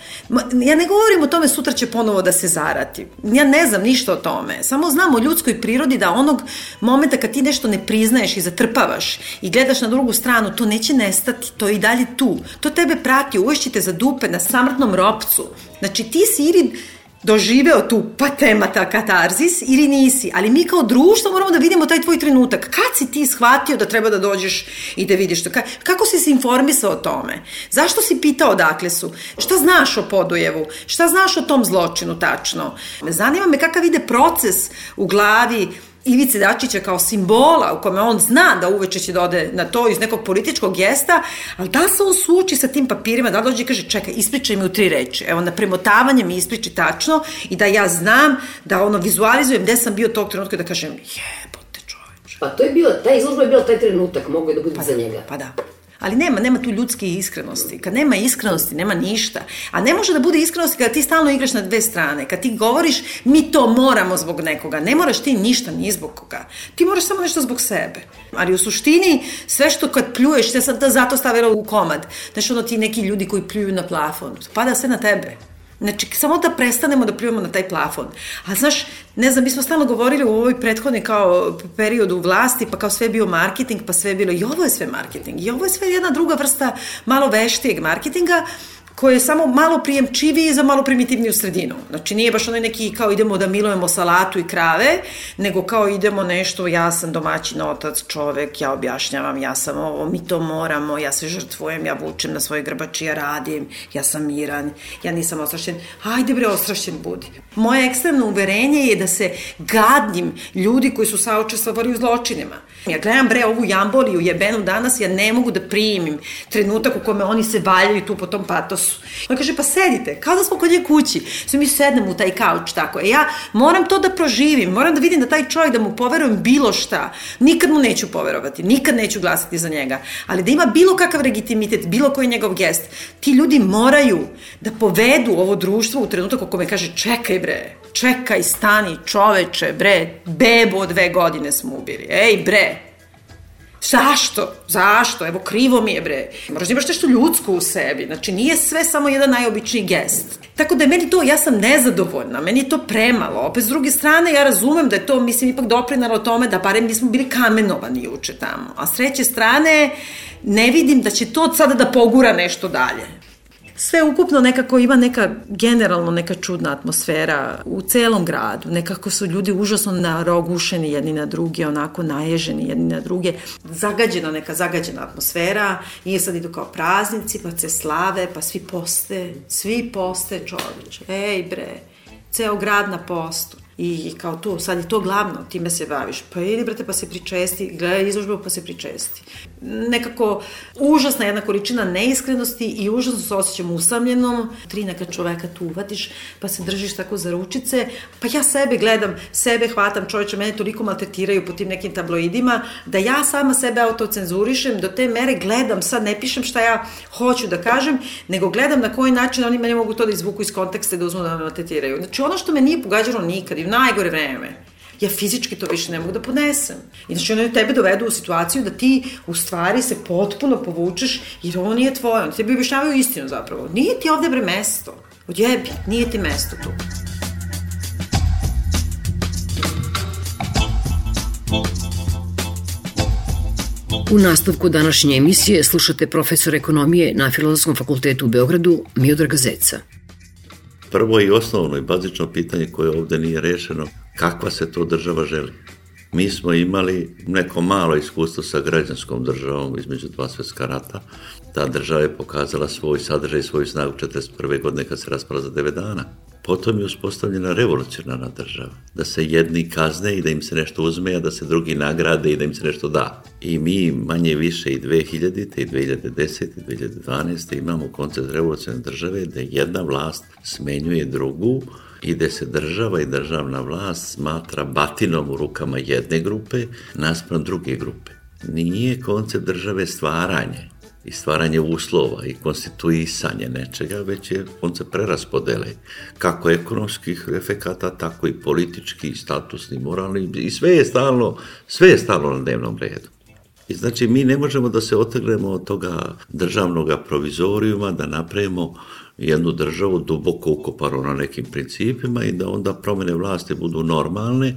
Ja ne govorim o tome sutra će ponovo da se zarati. Ja ne znam ništa o tome. Samo znam o ljudskoj prirodi da onog momenta kad ti nešto ne priznaješ i zatrpavaš i gledaš na drugu stranu, to neće nestati. To je i dalje tu. To tebe prati, uvešćite za dupe na samrtnom ropcu. Znači ti si ili doživeo tu patemata katarzis ili nisi, ali mi kao društvo moramo da vidimo taj tvoj trenutak. Kad si ti shvatio da treba da dođeš i da vidiš to? Kako si se informisao o tome? Zašto si pitao odakle su? Šta znaš o Podujevu? Šta znaš o tom zločinu tačno? Zanima me kakav ide proces u glavi Ivice Dačića kao simbola u kome on zna da uveče će da ode na to iz nekog političkog gesta, ali da se on suči sa tim papirima, da dođe i kaže čekaj, ispričaj mi u tri reči. Evo, na premotavanje mi ispriči tačno i da ja znam, da ono vizualizujem gde sam bio tog trenutka da kažem jebote čoveč. Pa to je bilo, ta izložba je bila taj trenutak, mogu je da bude pa, za da, njega. Pa da. Ali nema, nema tu ljudske iskrenosti. Kad nema iskrenosti, nema ništa. A ne može da bude iskrenosti kada ti stalno igraš na dve strane. Kad ti govoriš, mi to moramo zbog nekoga. Ne moraš ti ništa ni zbog koga. Ti moraš samo nešto zbog sebe. Ali u suštini, sve što kad pljuješ, ja sam da zato stavila u komad. Znaš, ono ti neki ljudi koji pljuju na plafon. Pada sve na tebe. Znači, samo da prestanemo da pljujemo na taj plafon. A znaš, ne znam, mi smo stalno govorili u ovoj prethodnoj kao periodu vlasti, pa kao sve je bio marketing, pa sve je bilo, i ovo je sve marketing, i ovo je sve jedna druga vrsta malo veštijeg marketinga, koji je samo malo prijemčiviji za malo primitivniju sredinu. Znači nije baš onaj neki kao idemo da milujemo salatu i krave, nego kao idemo nešto, ja sam domaćin otac, čovek, ja objašnjavam, ja sam ovo, mi to moramo, ja se žrtvujem, ja vučem na svoje grbači, ja radim, ja sam miran, ja nisam ostrašćen. Ajde bre, ostrašćen budi. Moje ekstremno uverenje je da se gadnim ljudi koji su saučestvovali u zločinima. Ja gledam bre ovu jamboliju jebenu danas, ja ne mogu da primim trenutak u kome oni se valjaju tu po tom patosu. On kaže, pa sedite, kao da smo kod nje kući. Sve mi sednemo u taj kauč tako. E ja moram to da proživim, moram da vidim da taj čovjek, da mu poverujem bilo šta. Nikad mu neću poverovati, nikad neću glasati za njega. Ali da ima bilo kakav legitimitet, bilo koji njegov gest, ti ljudi moraju da povedu ovo društvo u trenutak u kome kaže, čekaj bre, čekaj, stani, čoveče, bre, bebo dve godine smo ubili. Ej, bre, Zašto? Zašto? Evo, krivo mi je, bre. Moraš da imaš nešto ljudsko u sebi. Znači, nije sve samo jedan najobičniji gest. Tako da je meni to, ja sam nezadovoljna, meni je to premalo. Opet, s druge strane, ja razumem da je to, mislim, ipak doprinalo tome da barem nismo bili kamenovani juče tamo. A s treće strane, ne vidim da će to sada da pogura nešto dalje sve ukupno nekako ima neka generalno neka čudna atmosfera u celom gradu. Nekako su ljudi užasno narogušeni jedni na druge, onako naježeni jedni na druge. Zagađena neka zagađena atmosfera i sad idu kao praznici, pa se slave, pa svi poste, svi poste čoveče. Ej bre, ceo grad na postu. I kao to, sad je to glavno, time se baviš. Pa idi, brate, pa se pričesti, gledaj izložbu, pa se pričesti. Nekako užasna jedna količina neiskrenosti i užasno se osjećam usamljenom. Tri neka čoveka tu uvatiš, pa se držiš tako za ručice. Pa ja sebe gledam, sebe hvatam, čovječe, mene toliko maltretiraju po tim nekim tabloidima, da ja sama sebe autocenzurišem, do te mere gledam, sad ne pišem šta ja hoću da kažem, nego gledam na koji način oni mene mogu to da izvuku iz konteksta da uzmu da me maltretiraju. Znači ono što me nije pogađalo nikad u najgore vreme, ja fizički to više ne mogu da podnesem. I znači one tebe dovedu u situaciju da ti u stvari se potpuno povučeš jer ovo nije tvoje. Oni tebi objašnjavaju istinu zapravo. Nije ti ovde bre mesto. Odjebi, nije ti mesto tu. U nastavku današnje emisije slušate profesor ekonomije na Filozofskom fakultetu u Beogradu Miodraga Zeca prvo i osnovno i bazično pitanje koje ovde nije rešeno, kakva se to država želi? Mi smo imali neko malo iskustvo sa građanskom državom između dva svetska rata. Ta država je pokazala svoj sadržaj i svoju snagu 41. godine kad se raspala za 9 dana. Potom je uspostavljena revolucionarna država, da se jedni kazne i da im se nešto uzme, a da se drugi nagrade i da im se nešto da. I mi manje više i 2000. i 2010. i 2012. imamo koncept revolucionarne države da jedna vlast smenjuje drugu i da se država i državna vlast smatra batinom u rukama jedne grupe naspram druge grupe. Nije koncept države stvaranje, i stvaranje uslova i konstituisanje nečega, već je koncept preraspodele, kako ekonomskih efekata, tako i politički, statusni, moralni, i sve je stalno, sve je stalno na dnevnom redu. I znači mi ne možemo da se otrgnemo od toga državnog provizorijuma, da napravimo jednu državu duboko ukopanu na nekim principima i da onda promene vlasti budu normalne,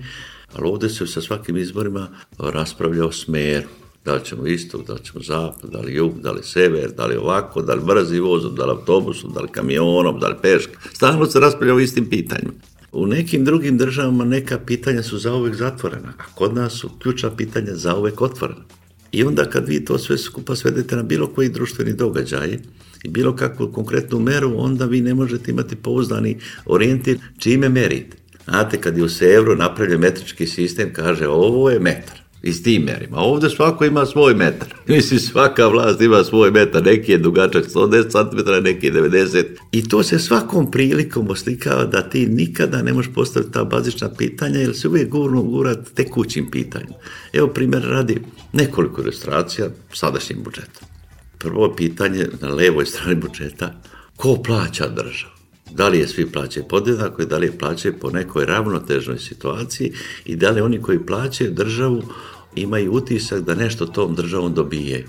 ali ovde se sa svakim izborima raspravlja o smeru da li ćemo istok, da li ćemo zapad, da li jug, da li sever, da li ovako, da li brzi vozom, da li autobusom, da li kamionom, da li peška. Stalno se raspravlja o istim pitanjima. U nekim drugim državama neka pitanja su zauvek zatvorena, a kod nas su ključna pitanja zauvek otvorena. I onda kad vi to sve skupa svedete na bilo koji društveni događaj i bilo kakvu konkretnu meru, onda vi ne možete imati pouzdani orijentir čime merite. Znate, kad je u Sevru napravljen metrički sistem, kaže ovo je metar i s tim merima. Ovde svako ima svoj metar. Mislim, svaka vlast ima svoj metar. Neki je dugačak 110 cm, neki je 90. I to se svakom prilikom oslikava da ti nikada ne možeš postaviti ta bazična pitanja, jer se uvijek gurno gurat tekućim pitanjem. Evo primjer radi nekoliko ilustracija sadašnjim budžetom. Prvo pitanje na levoj strani budžeta, ko plaća državu? Da li je svi plaćaju podjednako i da li je plaćaju po nekoj ravnotežnoj situaciji i da li oni koji plaćaju državu imaju utisak da nešto tom državom dobijaju.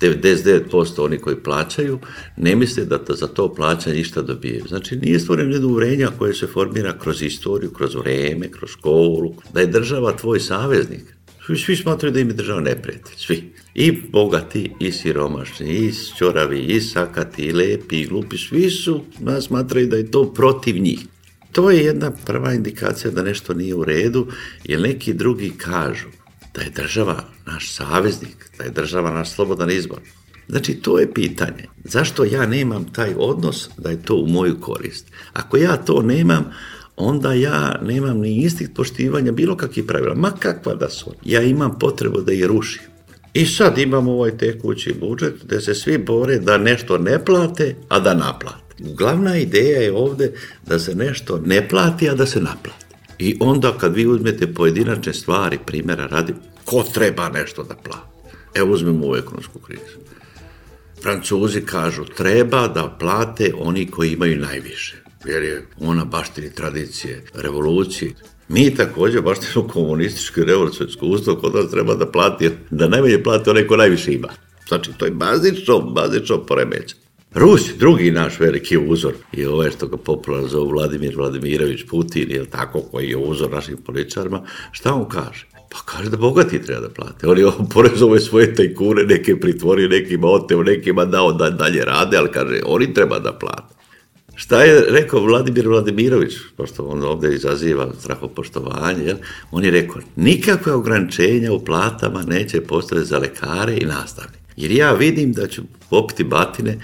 99% oni koji plaćaju ne misle da za to plaćanje ništa dobijaju. Znači nije stvoreno jedno uvrenja koje se formira kroz istoriju, kroz vreme, kroz školu, da je država tvoj saveznik. Svi smatraju da im je država neprijatelj, svi. I bogati, i siromašni, i čoravi, i sakati, i lepi, i glupi, svi su, nas smatraju da je to protiv njih. To je jedna prva indikacija da nešto nije u redu, jer neki drugi kažu da je država naš saveznik, da je država naš slobodan izbor. Znači, to je pitanje. Zašto ja nemam taj odnos da je to u moju korist? Ako ja to nemam, onda ja nemam ni instinkt poštivanja bilo kakvih pravila, ma kakva da su. Ja imam potrebu da ih rušim. I sad imamo ovaj tekući budžet gde se svi bore da nešto ne plate, a da naplate. Glavna ideja je ovde da se nešto ne plati, a da se naplati. I onda kad vi uzmete pojedinačne stvari, primjera radi, ko treba nešto da plati? Evo uzmemo ovu ekonomsku krizu. Francuzi kažu treba da plate oni koji imaju najviše, jer je ona baštini tradicije, revolucije. Mi takođe baštinu komunističko i revolucijsko iskustvo kod nas treba da plati, da najmanje plati onaj ko najviše ima. Znači, to je bazično, bazično poremećeno. Rus, drugi naš veliki uzor, i ovaj što ga popularno zove Vladimir Vladimirović Putin, je tako, koji je uzor našim političarima, šta on kaže? Pa kaže da bogati treba da plate. Oni porezove svoje tajkune, neke pritvori, nekima oteo, nekima dao da dalje rade, ali kaže, oni treba da plate. Šta je rekao Vladimir Vladimirović, pošto on ovde izaziva strahopoštovanje, jel? on je rekao, nikakve ograničenja u platama neće postati za lekare i nastavnike. Jer ja vidim da ću popiti batine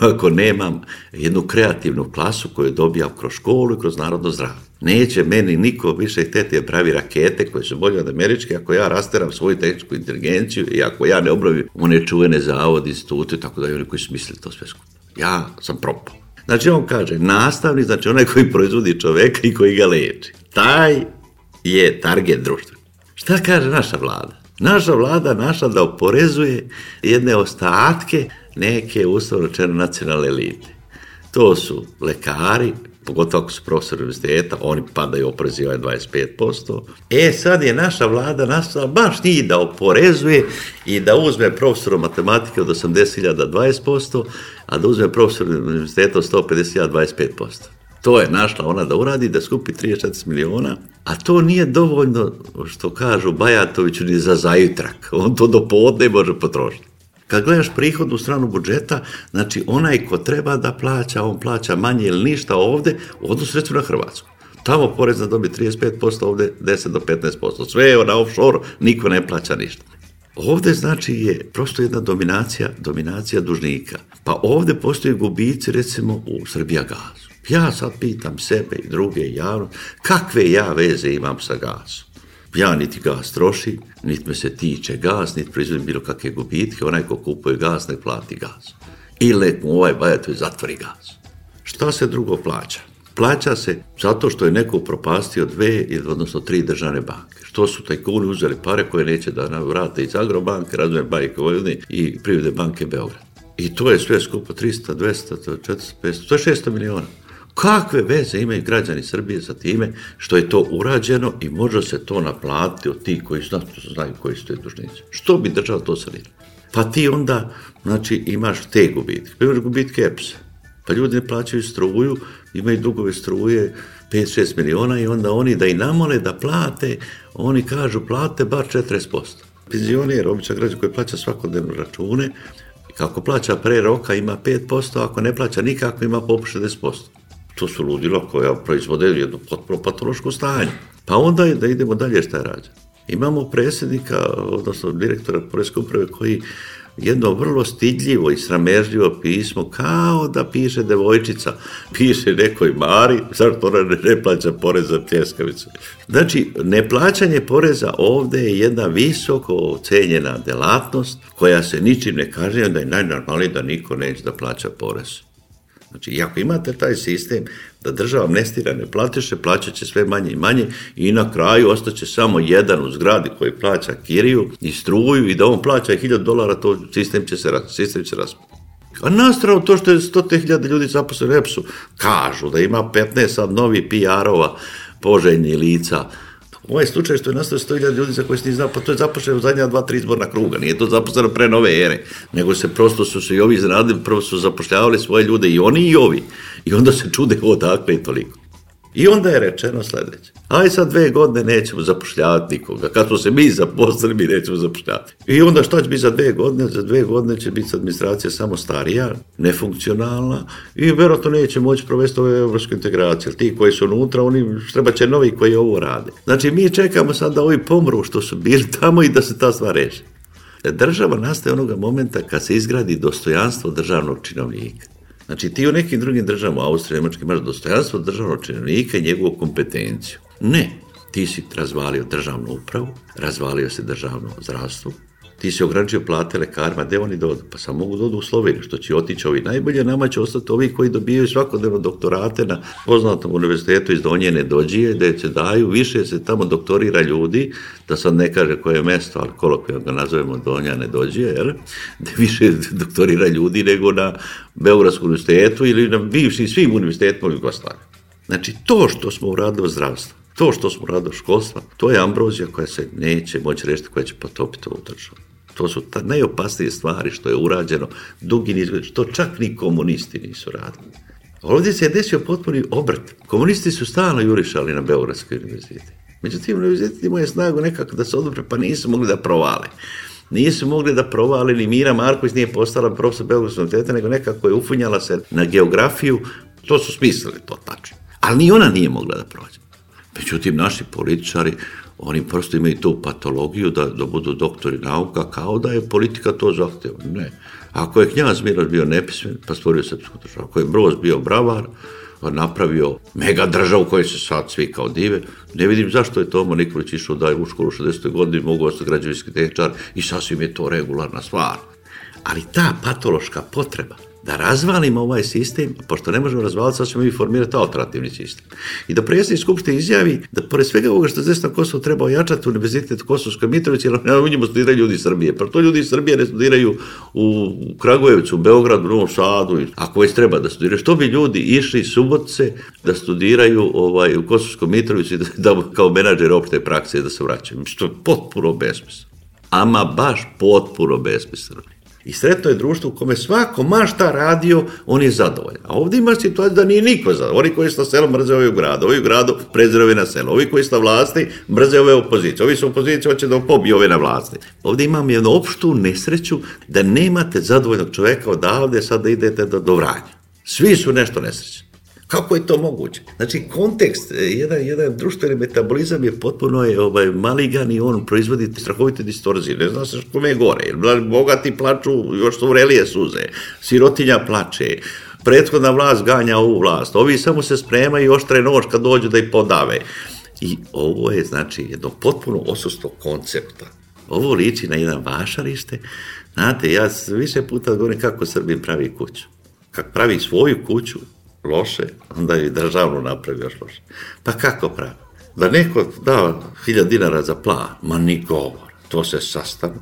ako nemam jednu kreativnu klasu koju dobijam kroz školu i kroz narodno zdravlje. Neće meni niko više hteti da pravi rakete koje su bolje od američke ako ja rasteram svoju tehničku inteligenciju i ako ja ne obravim one čuvene zavode, institute, tako da i oni koji su mislili to sve skupo. Ja sam propao. Znači on kaže, nastavnik, znači onaj koji proizvodi čoveka i koji ga leči. Taj je target društva. Šta kaže naša vlada? Naša vlada naša da oporezuje jedne ostatke neke ustavno rečeno nacionalne elite. To su lekari, pogotovo ako su profesori univerziteta, oni padaju oporezivaju 25%. E, sad je naša vlada nastala baš njih da oporezuje i da uzme profesora matematike od 80.000 20%, a da uzme profesora univerziteta od 150.000 25%. To je našla ona da uradi, da skupi 34 miliona, a to nije dovoljno, što kažu Bajatoviću, ni za zajutrak. On to do podne može potrošiti. Kad gledaš prihodnu stranu budžeta, znači onaj ko treba da plaća, on plaća manje ili ništa ovde, u odnosu recimo na Hrvatsku. Tamo porez na dobi 35%, ovde 10 do 15%. Sve je na offshore, niko ne plaća ništa. Ovde znači je prosto jedna dominacija, dominacija dužnika. Pa ovde postoje gubici recimo u Srbija gazu. Ja sad pitam sebe i druge javno, kakve ja veze imam sa gazom? Ja niti gas troši, niti me se tiče gas, niti proizvodim bilo kakve gubitke, onaj ko kupuje gas ne plati gas. Ili mu ovaj bajatovi zatvori gas. Šta se drugo plaća? Plaća se zato što je neko propastio dve, odnosno tri državne banke. Što su tajkuni uzeli pare koje neće da vrate iz Agrobanke, Razvoje banke Vojvodine i Privode banke Beograd. I to je sve skupo 300, 200, 400, 500, to je 600 miliona. Kakve veze imaju građani Srbije sa time što je to urađeno i može se to naplatiti od tih koji znaju, znaju koji su te dužnici? Što bi država to sanirala? Pa ti onda, znači, imaš te gubitke. Pa imaš gubitke EPS-a. Pa ljudi ne plaćaju struju, imaju dugove struje 5-6 miliona i onda oni da i namole da plate, oni kažu plate bar 40%. Penzioner, običan građan koji plaća svakodnevno račune, kako plaća pre roka ima 5%, ako ne plaća nikako ima po 60% to su ludila koja proizvode jedno potpuno patološko stanje. Pa onda je da idemo dalje šta rađa. Imamo predsjednika, odnosno direktora Poreske uprave koji jedno vrlo stidljivo i sramežljivo pismo, kao da piše devojčica, piše nekoj Mari, zašto ona ne, plaća porez za pljeskavice. Znači, neplaćanje poreza ovde je jedna visoko ocenjena delatnost koja se ničim ne kaže, da je najnormalnije da niko neće da plaća porez. Znači, i ako imate taj sistem da država amnestira ne platiše, plaćat će sve manje i manje i na kraju ostaće samo jedan u zgradi koji plaća kiriju i struju i da on plaća 1000 dolara, to sistem će se, sistem će raspati. A nastrano to što je 100.000 ljudi zaposleni u EPS-u, kažu da ima 15 sad novi PR-ova poželjni lica, Ovaj slučaj što je nastao 100.000 ljudi za koje se nije znao, pa to je zaposleno u zadnja dva, tri izborna kruga, nije to zaposleno pre nove ere, nego se prosto su se i ovi izradili, prvo su zapošljavali svoje ljude i oni i ovi. I onda se čude odakle i toliko. I onda je rečeno sledeće. Aj sad dve godine nećemo zapošljavati nikoga. Kad smo se mi zaposlili, mi nećemo zapošljavati. I onda šta će biti za dve godine? Za dve godine će biti administracija samo starija, nefunkcionalna i verovatno neće moći provesti ove evropske integracije. Ti koji su unutra, oni treba će novi koji ovo rade. Znači mi čekamo sad da ovi pomru što su bili tamo i da se ta stvar reši. Država nastaje onoga momenta kad se izgradi dostojanstvo državnog činovnika. Znači ti u nekim drugim državama, Austrija, Nemačka, imaš dostojanstvo državnog činovnika i njegovu kompetenciju. Ne, ti si razvalio državnu upravu, razvalio se državno zdravstvo, ti si ograničio plate lekarima, gde oni dodu? Pa samo mogu dodu u Sloveniju, što će otići ovi najbolje, nama će ostati ovi koji dobijaju svakodnevno doktorate na poznatom univerzitetu iz Donjene dođije, gde se daju, više se tamo doktorira ljudi, da sad ne kaže koje je mesto, ali kolokvijalno ga nazovemo Donjane dođije, jel? gde više doktorira ljudi nego na Beogradskom univerzitetu ili na bivšim svim univerzitetima u Jugoslaviji. Znači, to što smo uradili u zdravstvu, to što smo uradili u školstva, to je ambrozija koja se neće moći rešiti, koja će potopiti ovu državu. To su ta najopasnije stvari što je urađeno dugi niz što čak ni komunisti nisu radili. Ovdje se je desio potpuni obrt. Komunisti su stalno jurišali na Beogradskoj univerziti. Međutim, univerzitet imao je snagu nekako da se odobre, pa nisu mogli da provale. Nisu mogli da provale, ni Mira Marković nije postala profesor Beogradskog univerziteta, nego nekako je ufunjala se na geografiju, to su smislili, to tačno. Ali ni ona nije mogla da prođe. Međutim, naši političari, oni prosto imaju tu patologiju da, da budu doktori nauka, kao da je politika to zahteva. Ne. Ako je knjaz Miloš bio nepismen, pa stvorio srpsku državu. Ako je Broz bio bravar, pa napravio mega državu koju se sad svi kao dive. Ne vidim zašto je Tomo Nikolić išao da je u školu 60. godini, mogu ostati građevinski tehničar i sasvim je to regularna stvar. Ali ta patološka potreba da razvalimo ovaj sistem, pošto ne možemo razvaliti, sad ćemo mi formirati alternativni sistem. I da predsjednik Skupštine izjavi da pored svega ovoga što se na Kosovo treba ojačati univerzitet Kosovskoj Mitrovici, jer u njemu studiraju ljudi iz Srbije. Pa to ljudi iz Srbije ne studiraju u Kragujevcu, u Beogradu, u Novom Sadu. Ako već treba da studiraju, što bi ljudi išli subotce da studiraju ovaj, u Kosovskoj Mitrovici da, da kao menadžer opšte prakse da se vraćaju. Što je potpuno besmisleno. Ama baš potpuno besmisleno. I sretno je društvo u kome svako ma šta radio, on je zadovoljan. A ovdje ima situacija da nije niko zadovoljan. Oni koji su na selu mrze ovi u gradu, ovi u gradu preziraju na selo, ovi koji su na vlasti mrze ove opozicije, ovi su opozicije, hoće da pobiju ove na vlasti. Ovdje imam jednu opštu nesreću da nemate zadovoljnog čoveka odavde sad da idete do, do vranja. Svi su nešto nesrećni. Kako je to moguće? Znači, kontekst, e, jedan, jedan društveni metabolizam je potpuno je, ovaj, maligan i on proizvodi strahovite distorzije. Ne zna se kome je gore. Bogati plaču, još su vrelije suze. Sirotinja plače. Prethodna vlast ganja ovu vlast. Ovi samo se spremaju oštre nož kad dođu da ih podave. I ovo je, znači, jedno potpuno osustvo koncepta. Ovo liči na jedan vašarište. Znate, ja više puta govorim kako Srbin pravi kuću. Kako pravi svoju kuću, loše, onda je i državno napravi još loše. Pa kako pravi? Da neko da hiljad dinara za plan, ma ni govor. To se sastane,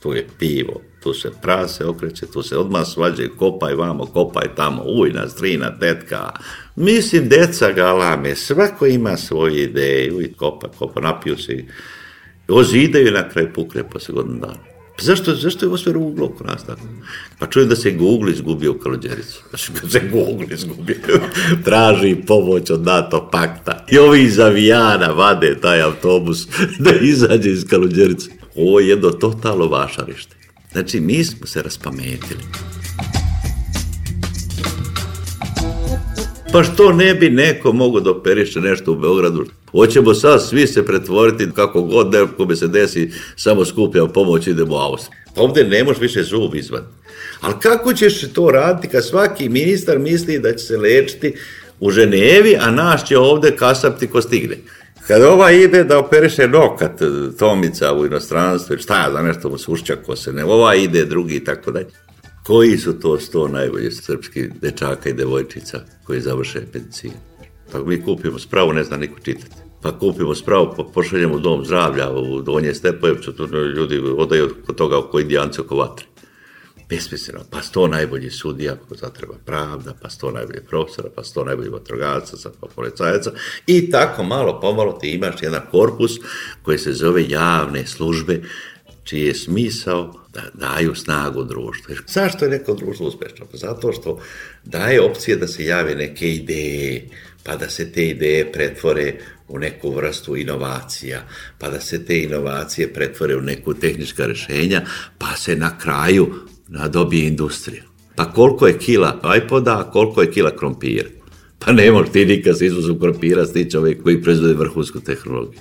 tu je pivo, tu se prase okreće, tu se odmah svađe, kopaj vamo, kopaj tamo, ujna, strina, tetka. Mislim, deca ga lame, svako ima svoje ideje, uj, kopa, kopa, napiju se i ozidaju na kraj pukne posle godinu dana. Pa zašto, zašto je ovo sve ruglo oko nas tako? Pa čujem da se Google izgubio u Kaluđericu. Znači, kad se Google izgubio, traži pomoć od NATO pakta. I ovi iz avijana vade taj autobus da izađe iz Kaluđerice. Ovo je jedno totalno vašarište. Znači, mi smo se raspametili. Pa što ne bi neko mogo da operiše nešto u Beogradu? Hoćemo sad svi se pretvoriti kako god nekome se desi, samo skupljamo pomoć, idemo u Austriju. Ovde ne možeš više zub izvan. Ali kako ćeš to raditi kad svaki ministar misli da će se lečiti u Ženevi, a naš će ovde kasapti ko stigne? Kad ova ide da operiše nokat Tomica u inostranstvu, šta ja za nešto mu sušća ko se ne, ova ide drugi i tako dalje. Koji su to sto najbolji srpski dečaka i devojčica koji završe medicinu? Pa mi kupimo spravu, ne zna niko čitati. Pa kupimo spravu, pa pošaljemo dom zdravlja u Donje Stepojevcu, ljudi odaju kod toga oko indijanci oko vatre. Besmisleno, pa sto najbolji sudija, ako zatreba pravda, pa sto najbolji profesora, pa sto najbolji vatrogaca, pa policajaca. I tako malo pomalo ti imaš jedan korpus koji se zove javne službe čiji je smisao da daju snagu društvu. Zašto je neko društvo uspešno? Pa zato što daje opcije da se jave neke ideje, pa da se te ideje pretvore u neku vrstu inovacija, pa da se te inovacije pretvore u neku tehnička rešenja, pa se na kraju nadobije industrija. Pa koliko je kila iPoda, a koliko je kila krompira? Pa ne može ti nikad se izvozom krompira stići ovaj koji proizvode vrhunsku tehnologiju.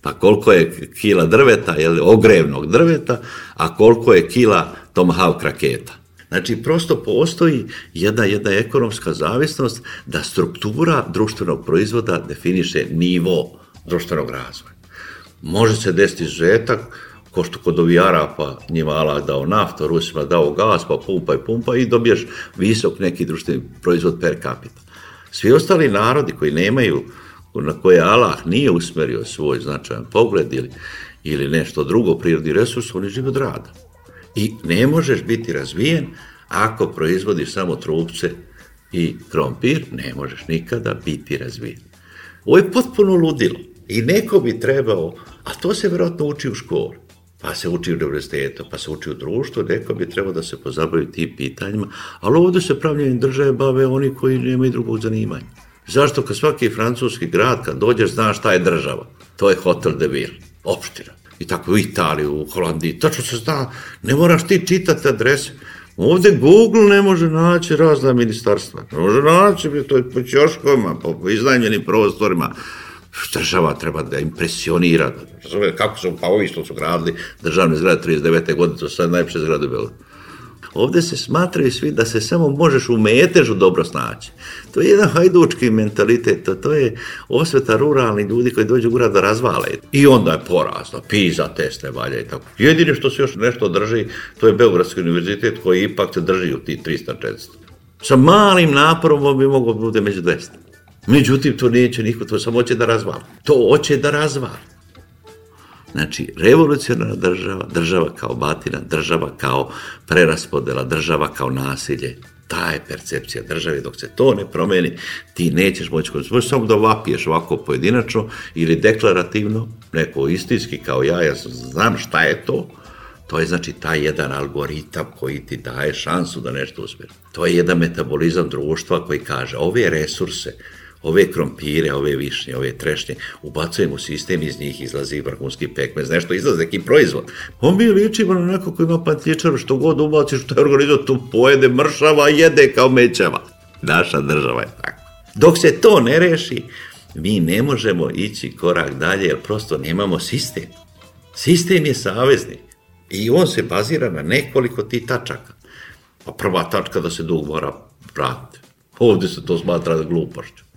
Pa koliko je kila drveta, jel, ogrevnog drveta, a koliko je kila Tomahawk raketa. Znači, prosto postoji jedna, jedna ekonomska zavisnost da struktura društvenog proizvoda definiše nivo društvenog razvoja. Može se desiti žetak, ko što kod ovi Arapa njima Allah dao naftu, Rusima dao gas, pa pumpa i pumpa i dobiješ visok neki društveni proizvod per capita. Svi ostali narodi koji nemaju, na koje Allah nije usmerio svoj značajan pogled ili, ili nešto drugo, prirodni resurs, oni žive od rada. I ne možeš biti razvijen ako proizvodiš samo trupce i krompir, ne možeš nikada biti razvijen. Ovo je potpuno ludilo i neko bi trebao, a to se vjerojatno uči u školi, pa se uči u univerzitetu, pa se uči u društvu, neko bi trebao da se pozabavi tim pitanjima, ali ovde se pravljenjem države bave oni koji nemaju drugog zanimanja. Zašto kad svaki francuski grad, kad dođeš, znaš šta je država? To je Hotel de Ville, opština. I tako u Italiji, u Holandiji, tačno se zna, ne moraš ti čitati adrese. Ovde Google ne može naći razna ministarstva. Ne može naći, to je po ćoškovima, po iznajmljenim prostorima. Država treba da impresionira. Kako su, pa ovi što su gradili državne zgrade 39. godine, to su sad najpše zgrade u Beogradu. Ovde se smatraju svi da se samo možeš u metežu dobro snaći. To je jedan hajdučki mentalitet, to je osveta ruralni ljudi koji dođu u grad da razvale. I onda je porazno, PISA test ne valja i tako. Jedino što se još nešto drži, to je Beogradski univerzitet koji ipak se drži u ti 300-400. Sa malim naporom bi mogao da bude među 200. Međutim, to neće niko, to samo hoće da razvali. To hoće da razvali. Znači, revolucionarna država, država kao batina, država kao preraspodela, država kao nasilje, ta je percepcija države, dok se to ne promeni, ti nećeš moći, možeš samo da vapiješ ovako pojedinačno ili deklarativno, neko istinski kao ja, ja znam šta je to, to je znači taj jedan algoritam koji ti daje šansu da nešto uspije. To je jedan metabolizam društva koji kaže ove resurse, ove krompire, ove višnje, ove trešnje, ubacujemo u sistem, iz njih izlazi vrhunski pekmez, nešto izlazi, neki proizvod. On mi ličimo na neko ko ima pantičar, što god ubaciš u taj organizam, tu pojede mršava, jede kao mećava. Naša država je tako. Dok se to ne reši, mi ne možemo ići korak dalje, jer prosto nemamo sistem. Sistem je saveznik i on se bazira na nekoliko ti tačaka. Pa prva tačka da se dug mora vratiti. Ovde se to smatra glupošću.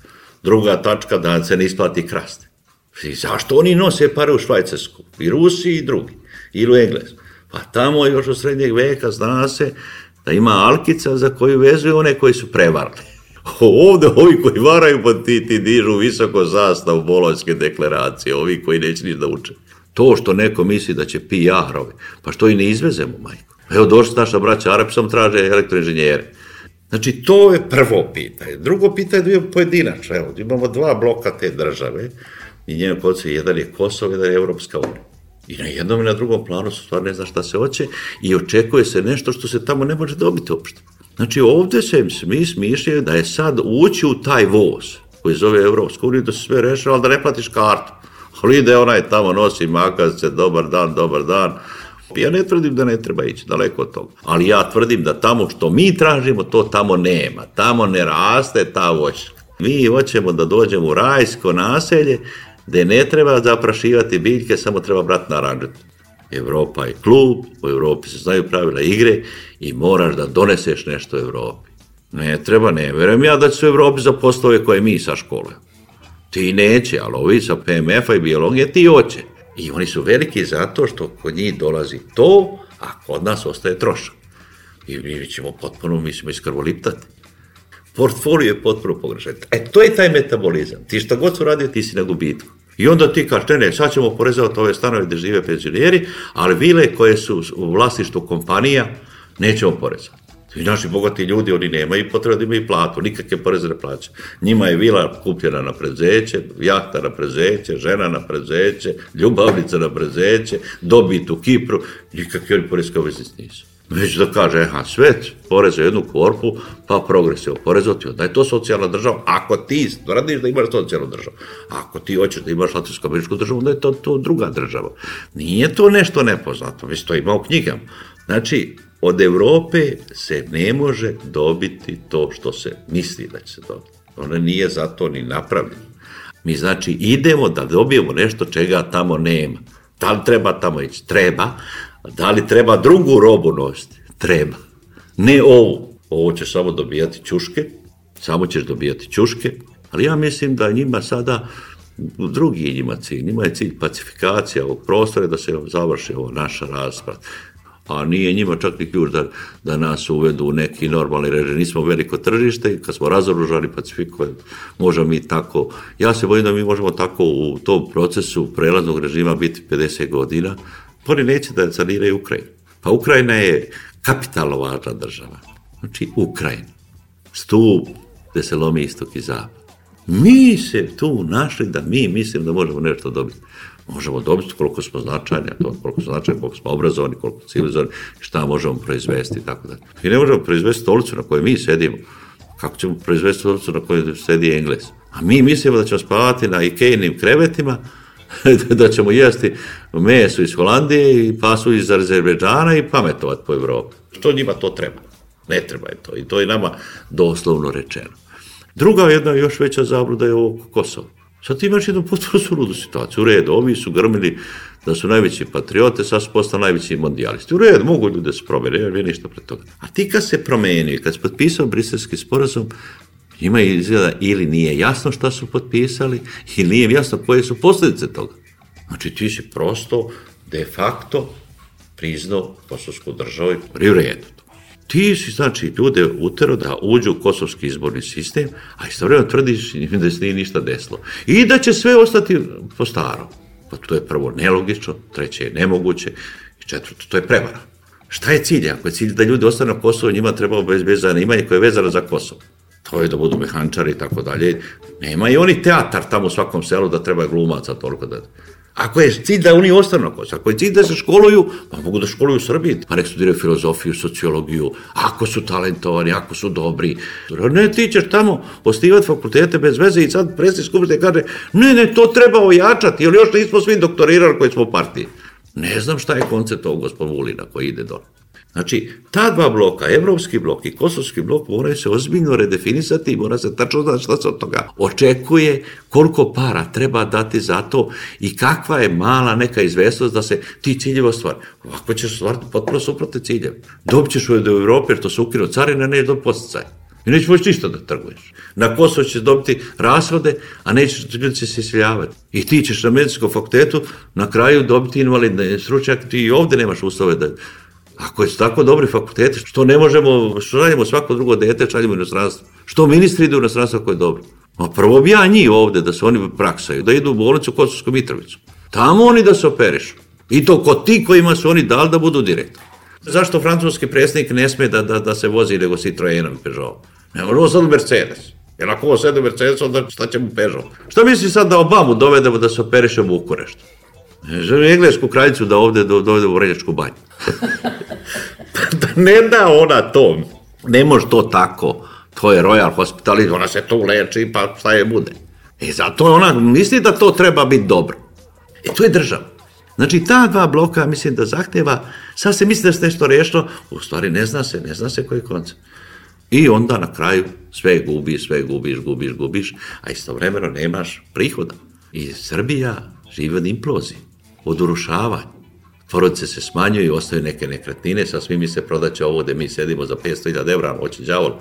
Druga tačka da se ne isplati krasti. I zašto oni nose pare u Švajcarsku? I Rusi i drugi. Ili u Englesku. Pa tamo još od srednjeg veka zna se da ima alkica za koju vezuju one koji su prevarli. Ovde ovi koji varaju, pa ti, ti dižu visoko zastav bolonjske deklaracije, ovi koji neće ni da uče. To što neko misli da će PR-ovi, pa što i ne izvezemo, majko. Evo došli naša braća Arab, sam traže elektroinženjere. Znači, to je prvo pitanje. Drugo pitanje je bio pojedinačno. Evo, imamo dva bloka te države i njeno koncu jedan je Kosovo, jedan je Evropska unija. I na jednom i na drugom planu su stvar ne zna šta se hoće i očekuje se nešto što se tamo ne može dobiti uopšte. Znači, ovde se mi smišljaju da je sad ući u taj voz koji zove Evropska unija da se sve rešava, ali da ne platiš kartu. Ali ide onaj tamo, nosi makaze, dobar dan, dobar dan, Ja ne tvrdim da ne treba ići daleko od toga, ali ja tvrdim da tamo što mi tražimo, to tamo nema. Tamo ne raste ta voćka. Mi hoćemo da dođemo u rajsko naselje gde ne treba zaprašivati biljke, samo treba brati naranđet. Evropa je klub, u Evropi se znaju pravila igre i moraš da doneseš nešto u Evropi. Ne treba, ne verujem ja da će se u Evropi za poslove koje mi sa škole. Ti neće, ali ovi sa PMF-a i biologije ti hoće. I oni su veliki zato što kod njih dolazi to, a kod nas ostaje trošak. I mi ćemo potpuno, mi ćemo iskrvoliptati. Portfolio je potpuno pogrešan. E, to je taj metabolizam. Ti šta god su radio, ti si na gubitku. I onda ti kažeš, ne, ne, sad ćemo porezavati ove stanove gde žive penzioneri, ali vile koje su u vlasništvu kompanija, nećemo porezati. I naši bogati ljudi, oni nemaju potrebe da imaju platu, nikakve poreze ne plaćaju. Njima je vila kupljena na prezeće, jahta na prezeće, žena na prezeće, ljubavnica na prezeće, dobit u Kipru, nikakve oni porezke obveznici nisu. Već da kaže, aha, sve poreze jednu korpu, pa progresivo porezoti, da je to socijalna država, ako ti tvrdiš da imaš socijalnu državu, ako ti hoćeš da imaš latinsko-američku državu, onda je to, to druga država. Nije to nešto nepoznato, već to ima u knjigama. Znači, od Evrope se ne može dobiti to što se misli da će se dobiti. Ona nije zato ni napravljena. Mi znači idemo da dobijemo nešto čega tamo nema. Da li treba tamo ići? Treba. Da li treba drugu robu nositi? Treba. Ne ovu. Ovo će samo dobijati čuške, samo ćeš dobijati čuške, ali ja mislim da njima sada drugi njima cilj. Njima je cilj pacifikacija ovog prostora da se završi ovo naša rasprava a nije njima čak ni ključ da, da nas uvedu u neki normalni režim. Nismo veliko tržište i kad smo razoružani, pacifikovani, možemo mi tako, ja se bojim da mi možemo tako u tom procesu prelaznog režima biti 50 godina, pa oni neće da saniraju Ukrajinu. Pa Ukrajina je kapitalno važna država. Znači Ukrajina. Stup gde se lomi istok i zapad. Mi se tu našli da mi mislim da možemo nešto dobiti možemo dobiti koliko smo značajni, a to koliko smo značajni, koliko smo obrazovani, koliko smo civilizovani, šta možemo proizvesti i tako da. Mi ne možemo proizvesti stolicu na kojoj mi sedimo. Kako ćemo proizvesti stolicu na kojoj sedi Engles? A mi mislimo da ćemo spavati na Ikejnim krevetima, da ćemo jesti meso iz Holandije i pasu iz Azerbejdžana i pametovati po Evropi. Što njima to treba? Ne treba je to. I to je nama doslovno rečeno. Druga jedna još veća zabluda je ovo Kosovo. Sad ti imaš jednu potpuno suludu situaciju. U redu, ovi su grmili da su najveći patriote, sad su postali najveći mondijalisti. U redu, mogu ljudi da se promene, nema ništa pred toga. A ti kad se promenio, kad se potpisao briselski sporazum, ima izgleda ili nije jasno šta su potpisali, ili nije jasno koje su posljedice toga. Znači ti si prosto, de facto, priznao kosovsku državu i u redu. Ti si, znači, ljude utero da uđu u kosovski izborni sistem, a istovremeno tvrdiš da se nije ništa desilo. I da će sve ostati po starom. Pa to je prvo nelogično, treće je nemoguće i četvrto, to je prevara. Šta je cilj? Ako je cilj da ljudi ostane na Kosovo, njima treba bez, bez zanimanja koje je vezano za Kosovo. To je da budu mehančari i tako dalje. Nema i oni teatar tamo u svakom selu da treba glumaca toliko da... Ako je cilj da oni ostanu na Kosovo, ako je cilj da se školuju, pa mogu da školuju u Srbiji, pa nek studiraju filozofiju, sociologiju, ako su talentovani, ako su dobri. Ne, ti ćeš tamo ostivati fakultete bez veze i sad predsjednik skupštine kaže, ne, ne, to treba ojačati, jer još nismo svi doktorirali koji smo partiji. Ne znam šta je koncept ovog gospod Vulina koji ide dole. Znači, ta dva bloka, evropski blok i kosovski blok, moraju se ozbiljno redefinisati i mora se tačno znati šta se od toga očekuje, koliko para treba dati za to i kakva je mala neka izvestnost da se ti ciljevi ostvari. Ovako ćeš stvariti potpuno suprotne ciljeve. Dobit ćeš u Evropi, jer to su ukino carine, ne do posticaj. I nećeš moći ništa da trguješ. Na Kosovo ćeš dobiti rashode, a nećeš, ljudi će se isiljavati. I ti ćeš na medicinskom fakultetu na kraju dobiti invalidne stručnjak, ti i ovde nemaš uslove da Ako je tako dobri fakulteti, što ne možemo, što radimo svako drugo dete, šaljemo inostranstvo? Što ministri idu u inostranstvo ako je dobro? Ma prvo bi ja njih ovde, da se oni praksaju, da idu u bolnicu u Kosovsku Mitrovicu. Tamo oni da se operišu. I to kod ti kojima su oni dali da budu direktor. Zašto francuski predsjednik ne sme da, da, da se vozi nego Citroenom i Peugeot? Ne možemo sad Mercedes. Jer ako ovo sede Mercedes, onda šta će mu Peugeot? Šta misli sad da Obamu dovedemo da se operiše u Bukureštu? Želim englesku kraljicu da ovde dovede u Vreljačku banju. da ne da ona to. Ne može to tako. To je Royal Hospital i ona se tu leči, pa šta je bude. E zato ona misli da to treba biti dobro. E to je država. Znači ta dva bloka mislim da zahteva, sad se misli da se nešto rešilo, u stvari ne zna se, ne zna se koji koncept. I onda na kraju sve gubiš, sve gubiš, gubiš, gubiš, a istovremeno nemaš prihoda. I Srbija živi od implozije od urušavanja. Porodice se smanjuju, ostaju neke nekretnine, sa svimi se prodaće ovo gde mi sedimo za 500.000 evra, hoće đavol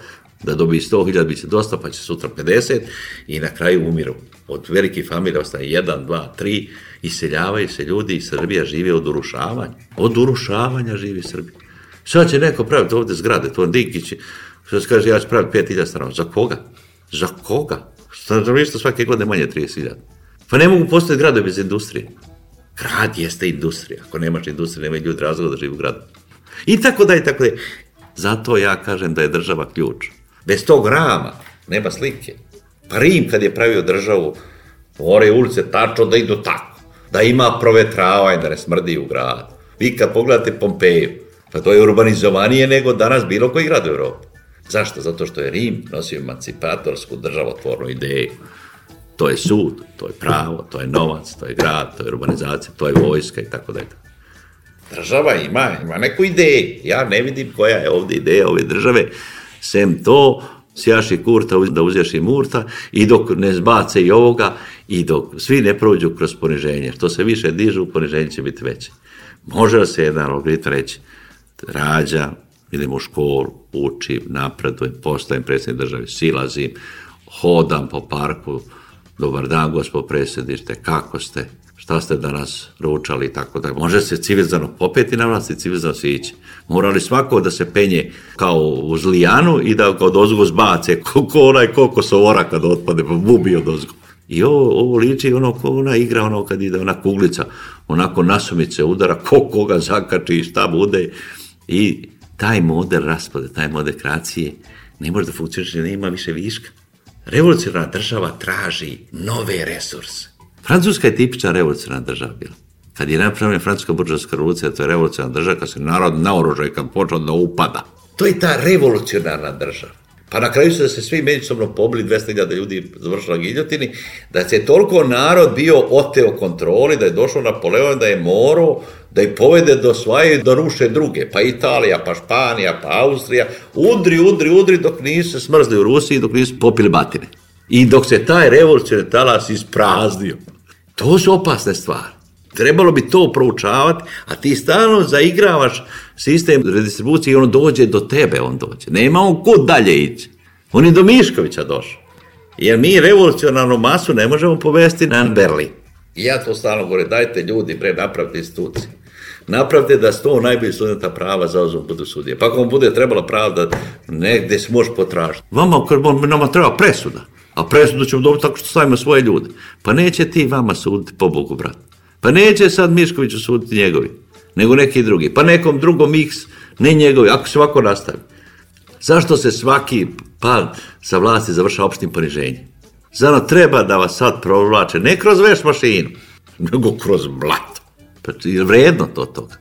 da dobije 100.000, bit će dosta, pa će sutra 50 i na kraju umiru. Od velikih familija ostaje 1, 2, 3, iseljavaju se ljudi i Srbija živi od urušavanja. Od urušavanja živi Srbija. Sad će neko praviti ovde zgrade, to Dinkić, što se kaže, ja ću praviti 5.000 stanova. Za koga? Za koga? Stanovništvo svake godine manje 30.000. Pa ne mogu postati grade bez industrije. Grad jeste industrija. Ako nemaš industrije, nema ljudi razloga da živi u gradu. I tako da i tako da. Zato ja kažem da je država ključ. Bez tog rama nema slike. Pa Rim kad je pravio državu, more ulice tačno da idu tako. Da ima provetravanje, da ne smrdi u gradu. Vi kad pogledate Pompeju, pa to je urbanizovanije nego danas bilo koji grad u Evropi. Zašto? Zato što je Rim nosio emancipatorsku državotvornu ideju. To je sud, to je pravo, to je novac, to je grad, to je urbanizacija, to je vojska i tako dalje. Država ima, ima neku ideju. Ja ne vidim koja je ovde ideja ove države, sem to, sjaši kurta da uzješ i murta i dok ne zbace i ovoga i dok svi ne prođu kroz poniženje. Što se više dižu, poniženje će biti veće. Može se jedan algoritm reći, rađa, idem u školu, učim, napredujem, postajem predsjednik države, silazim, hodam po parku, dobar dan, gospod predsjednište, kako ste, šta ste danas ručali i tako da. Može se civilizano popeti na vlast i civilizano se ići. Morali svako da se penje kao u zlijanu i da od ozgo zbace, ko, ko onaj koliko sovora kad otpade, pa bubi od ozgo. I ovo, ovo liči ono ko ona igra, ono kad ide ona kuglica, onako nasumice udara, ko koga zakači i šta bude. I taj model raspade, taj model kreacije ne može da funkcioniše, nema više viška. Revolucionarna država traži nove resurse. Francuska je tipična revolucionarna država bila. Kad je napravljena francuska buržovska revolucija, to je revolucionarna država, kad se narod naoruža i kad počeo da upada. To je ta revolucionarna država. Pa na kraju su da se svi međusobno pobili, 200.000 ljudi završilo na giljotini, da se toliko narod bio oteo kontroli, da je došao Napoleon, da je morao da ih povede do svoje da ruše druge, pa Italija, pa Španija, pa Austrija, udri, udri, udri dok nisu smrzli u Rusiji, dok nisu popili batine. I dok se taj revolucionarni talas ispraznio. To su opasne stvari. Trebalo bi to proučavati, a ti stalno zaigravaš sistem redistribucije i ono dođe do tebe, on dođe. Nema on kod dalje ići. On je do Miškovića došao. Jer mi revolucionarnu masu ne možemo povesti na Berlin. I ja to stalno govorim, dajte ljudi, pre napravite institucije. Napravite da sto najboljih studenta prava zauzmu budu sudije. Pa ako vam bude trebala pravda, negde se može potražiti. Vama, nama treba presuda. A presudu ćemo dobiti tako što stavimo svoje ljude. Pa neće ti vama suditi, po Bogu, brat. Pa neće sad Miškoviću suditi njegovi, nego neki drugi. Pa nekom drugom miks, ne njegovi, ako se ovako nastavi. Zašto se svaki pad sa vlasti završa opštim poniženjem? Zano treba da vas sad provlače, ne kroz veš mašinu, nego kroz blato. Pa je vredno to toga.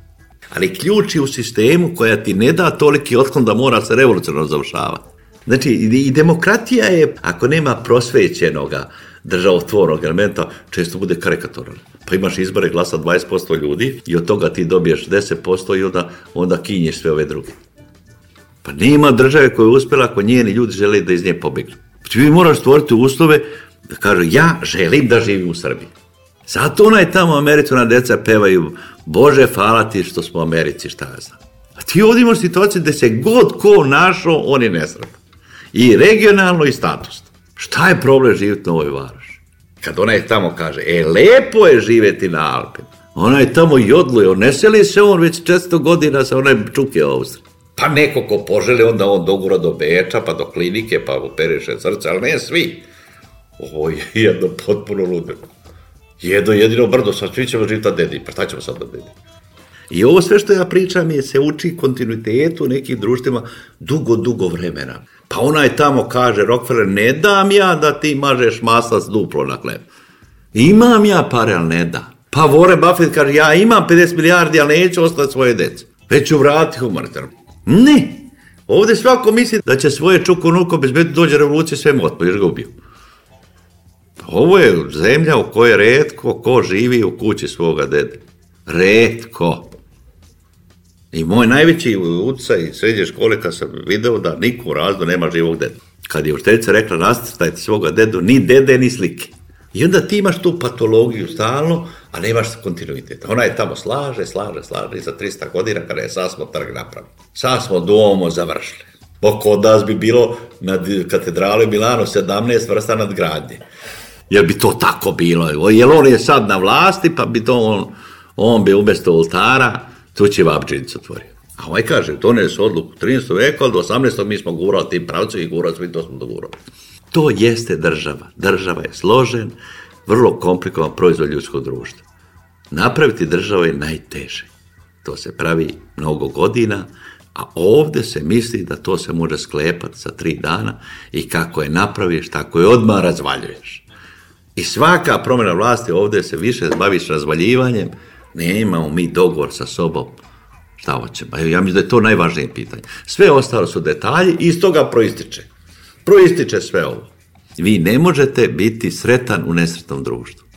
Ali ključ je u sistemu koja ti ne da toliki otklon da mora se revolucionarno završavati. Znači, i demokratija je, ako nema prosvećenoga državotvornog elementa, često bude karikatoralna. Pa imaš izbore glasa 20% ljudi i od toga ti dobiješ 10% i onda, onda kinješ sve ove druge. Pa nema države koja je uspela ako njeni ljudi žele da iz nje pobegnu. Ti moraš stvoriti uslove da kažu ja želim da živim u Srbiji. Zato onaj tamo Americana deca pevaju Bože, hvala ti što smo u Americi, šta ja znam. A ti ovdje imaš situaciju da se god ko našao, on je nesretan. I regionalno i statusno. Šta je problem živjeti na ovoj varoši? Kad onaj tamo kaže, e, lepo je živjeti na Alpima. Onaj tamo jodluje, on ne seli se on već 400 godina sa onaj čuke Austrije. Pa neko ko poželi, onda on dogura do Beča, pa do klinike, pa operiše srce, ali ne svi. Ovo je jedno potpuno ludilo. Jedno jedino brdo, sad svi ćemo živjeti na dedi, pa šta ćemo sad na dedi? I ovo sve što ja pričam je se uči kontinuitetu nekim društvima dugo, dugo vremena. Pa onaj tamo kaže, Rockefeller, ne dam ja da ti mažeš maslac duplo na hleb. Imam ja pare, ali ne da. Pa Warren Buffett kaže, ja imam 50 milijardi, ali neću ostati svoje dece. Već ću vratiti humanitarno. Ne. Ovde svako misli da će svoje čukunuko bezbedno dođe revolucije sve mu otpo, još ga ubio. Ovo je zemlja u kojoj redko ko živi u kući svoga dede. Redko. I moj najveći utjecaj iz srednje škole kad sam video da niko u razdu nema živog deda. Kad je učiteljica rekla nastajte svoga dedu, ni dede, ni slike. I onda ti imaš tu patologiju stalno, a nemaš kontinuitet. Ona je tamo slaže, slaže, slaže i za 300 godina kada je sad smo trg napravili. Sad smo domo završili. Bo kod nas bi bilo na katedrali Milano 17 vrsta nadgradnje. Jer bi to tako bilo. Jer on je sad na vlasti, pa bi to on, on bi umesto oltara, tu će Vabđinic otvorio. A ovaj kaže, doneli su odluku 13. veka, ali do 18. mi smo gurali tim pravcem i gurali smo i to smo dogurali. To jeste država. Država je složen, vrlo komplikovan proizvod ljudskog društva. Napraviti državu je najteže. To se pravi mnogo godina, A ovde se misli da to se može sklepati za tri dana i kako je napraviš, tako je odmah razvaljuješ. I svaka promjena vlasti ovde se više baviš razvaljivanjem, ne imamo mi dogovor sa sobom šta hoćemo. Ja mislim da je to najvažnije pitanje. Sve ostalo su detalji i iz toga proističe. Proističe sve ovo. Vi ne možete biti sretan u nesretnom društvu.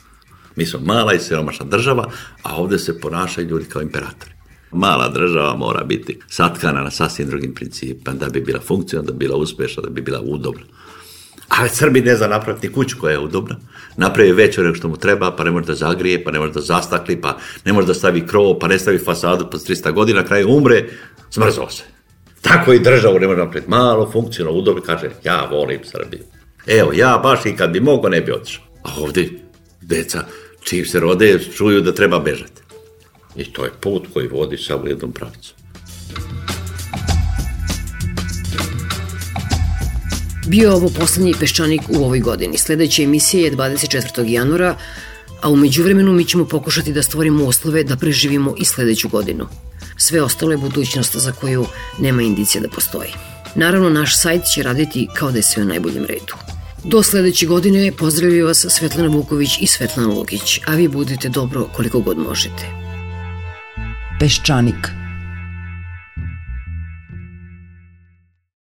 Mi smo mala i siromašna država, a ovde se ponašaju ljudi kao imperatori. Mala država mora biti satkana na sasvim drugim principima, da bi bila funkcionalna, da bi bila uspešna, da bi bila udobna. A Srbi ne zna napraviti kuću koja je udobna. Napravi veću nego što mu treba, pa ne može da zagrije, pa ne može da zastakli, pa ne može da stavi krov, pa ne stavi fasadu po 300 godina, na kraju umre, smrzo se. Tako i državu ne može napraviti. Malo, funkcionalno, udobno, kaže, ja volim Srbiju. Evo, ja baš i kad bi mogo ne bi otišao. A ovde, deca, čim se rode, čuju da treba bežati. I to je put koji vodi samo jednom pravcu. Bio je ovo poslednji peščanik u ovoj godini. Sledeća emisija je 24. januara, a umeđu vremenu mi ćemo pokušati da stvorimo uslove da preživimo i sledeću godinu. Sve ostalo je budućnost za koju nema indicija da postoji. Naravno, naš sajt će raditi kao da je sve u najboljem redu. Do sledeće godine pozdravljaju vas Svetlana Vuković i Svetlana Lukić, a vi budite dobro koliko god možete. Peščanik –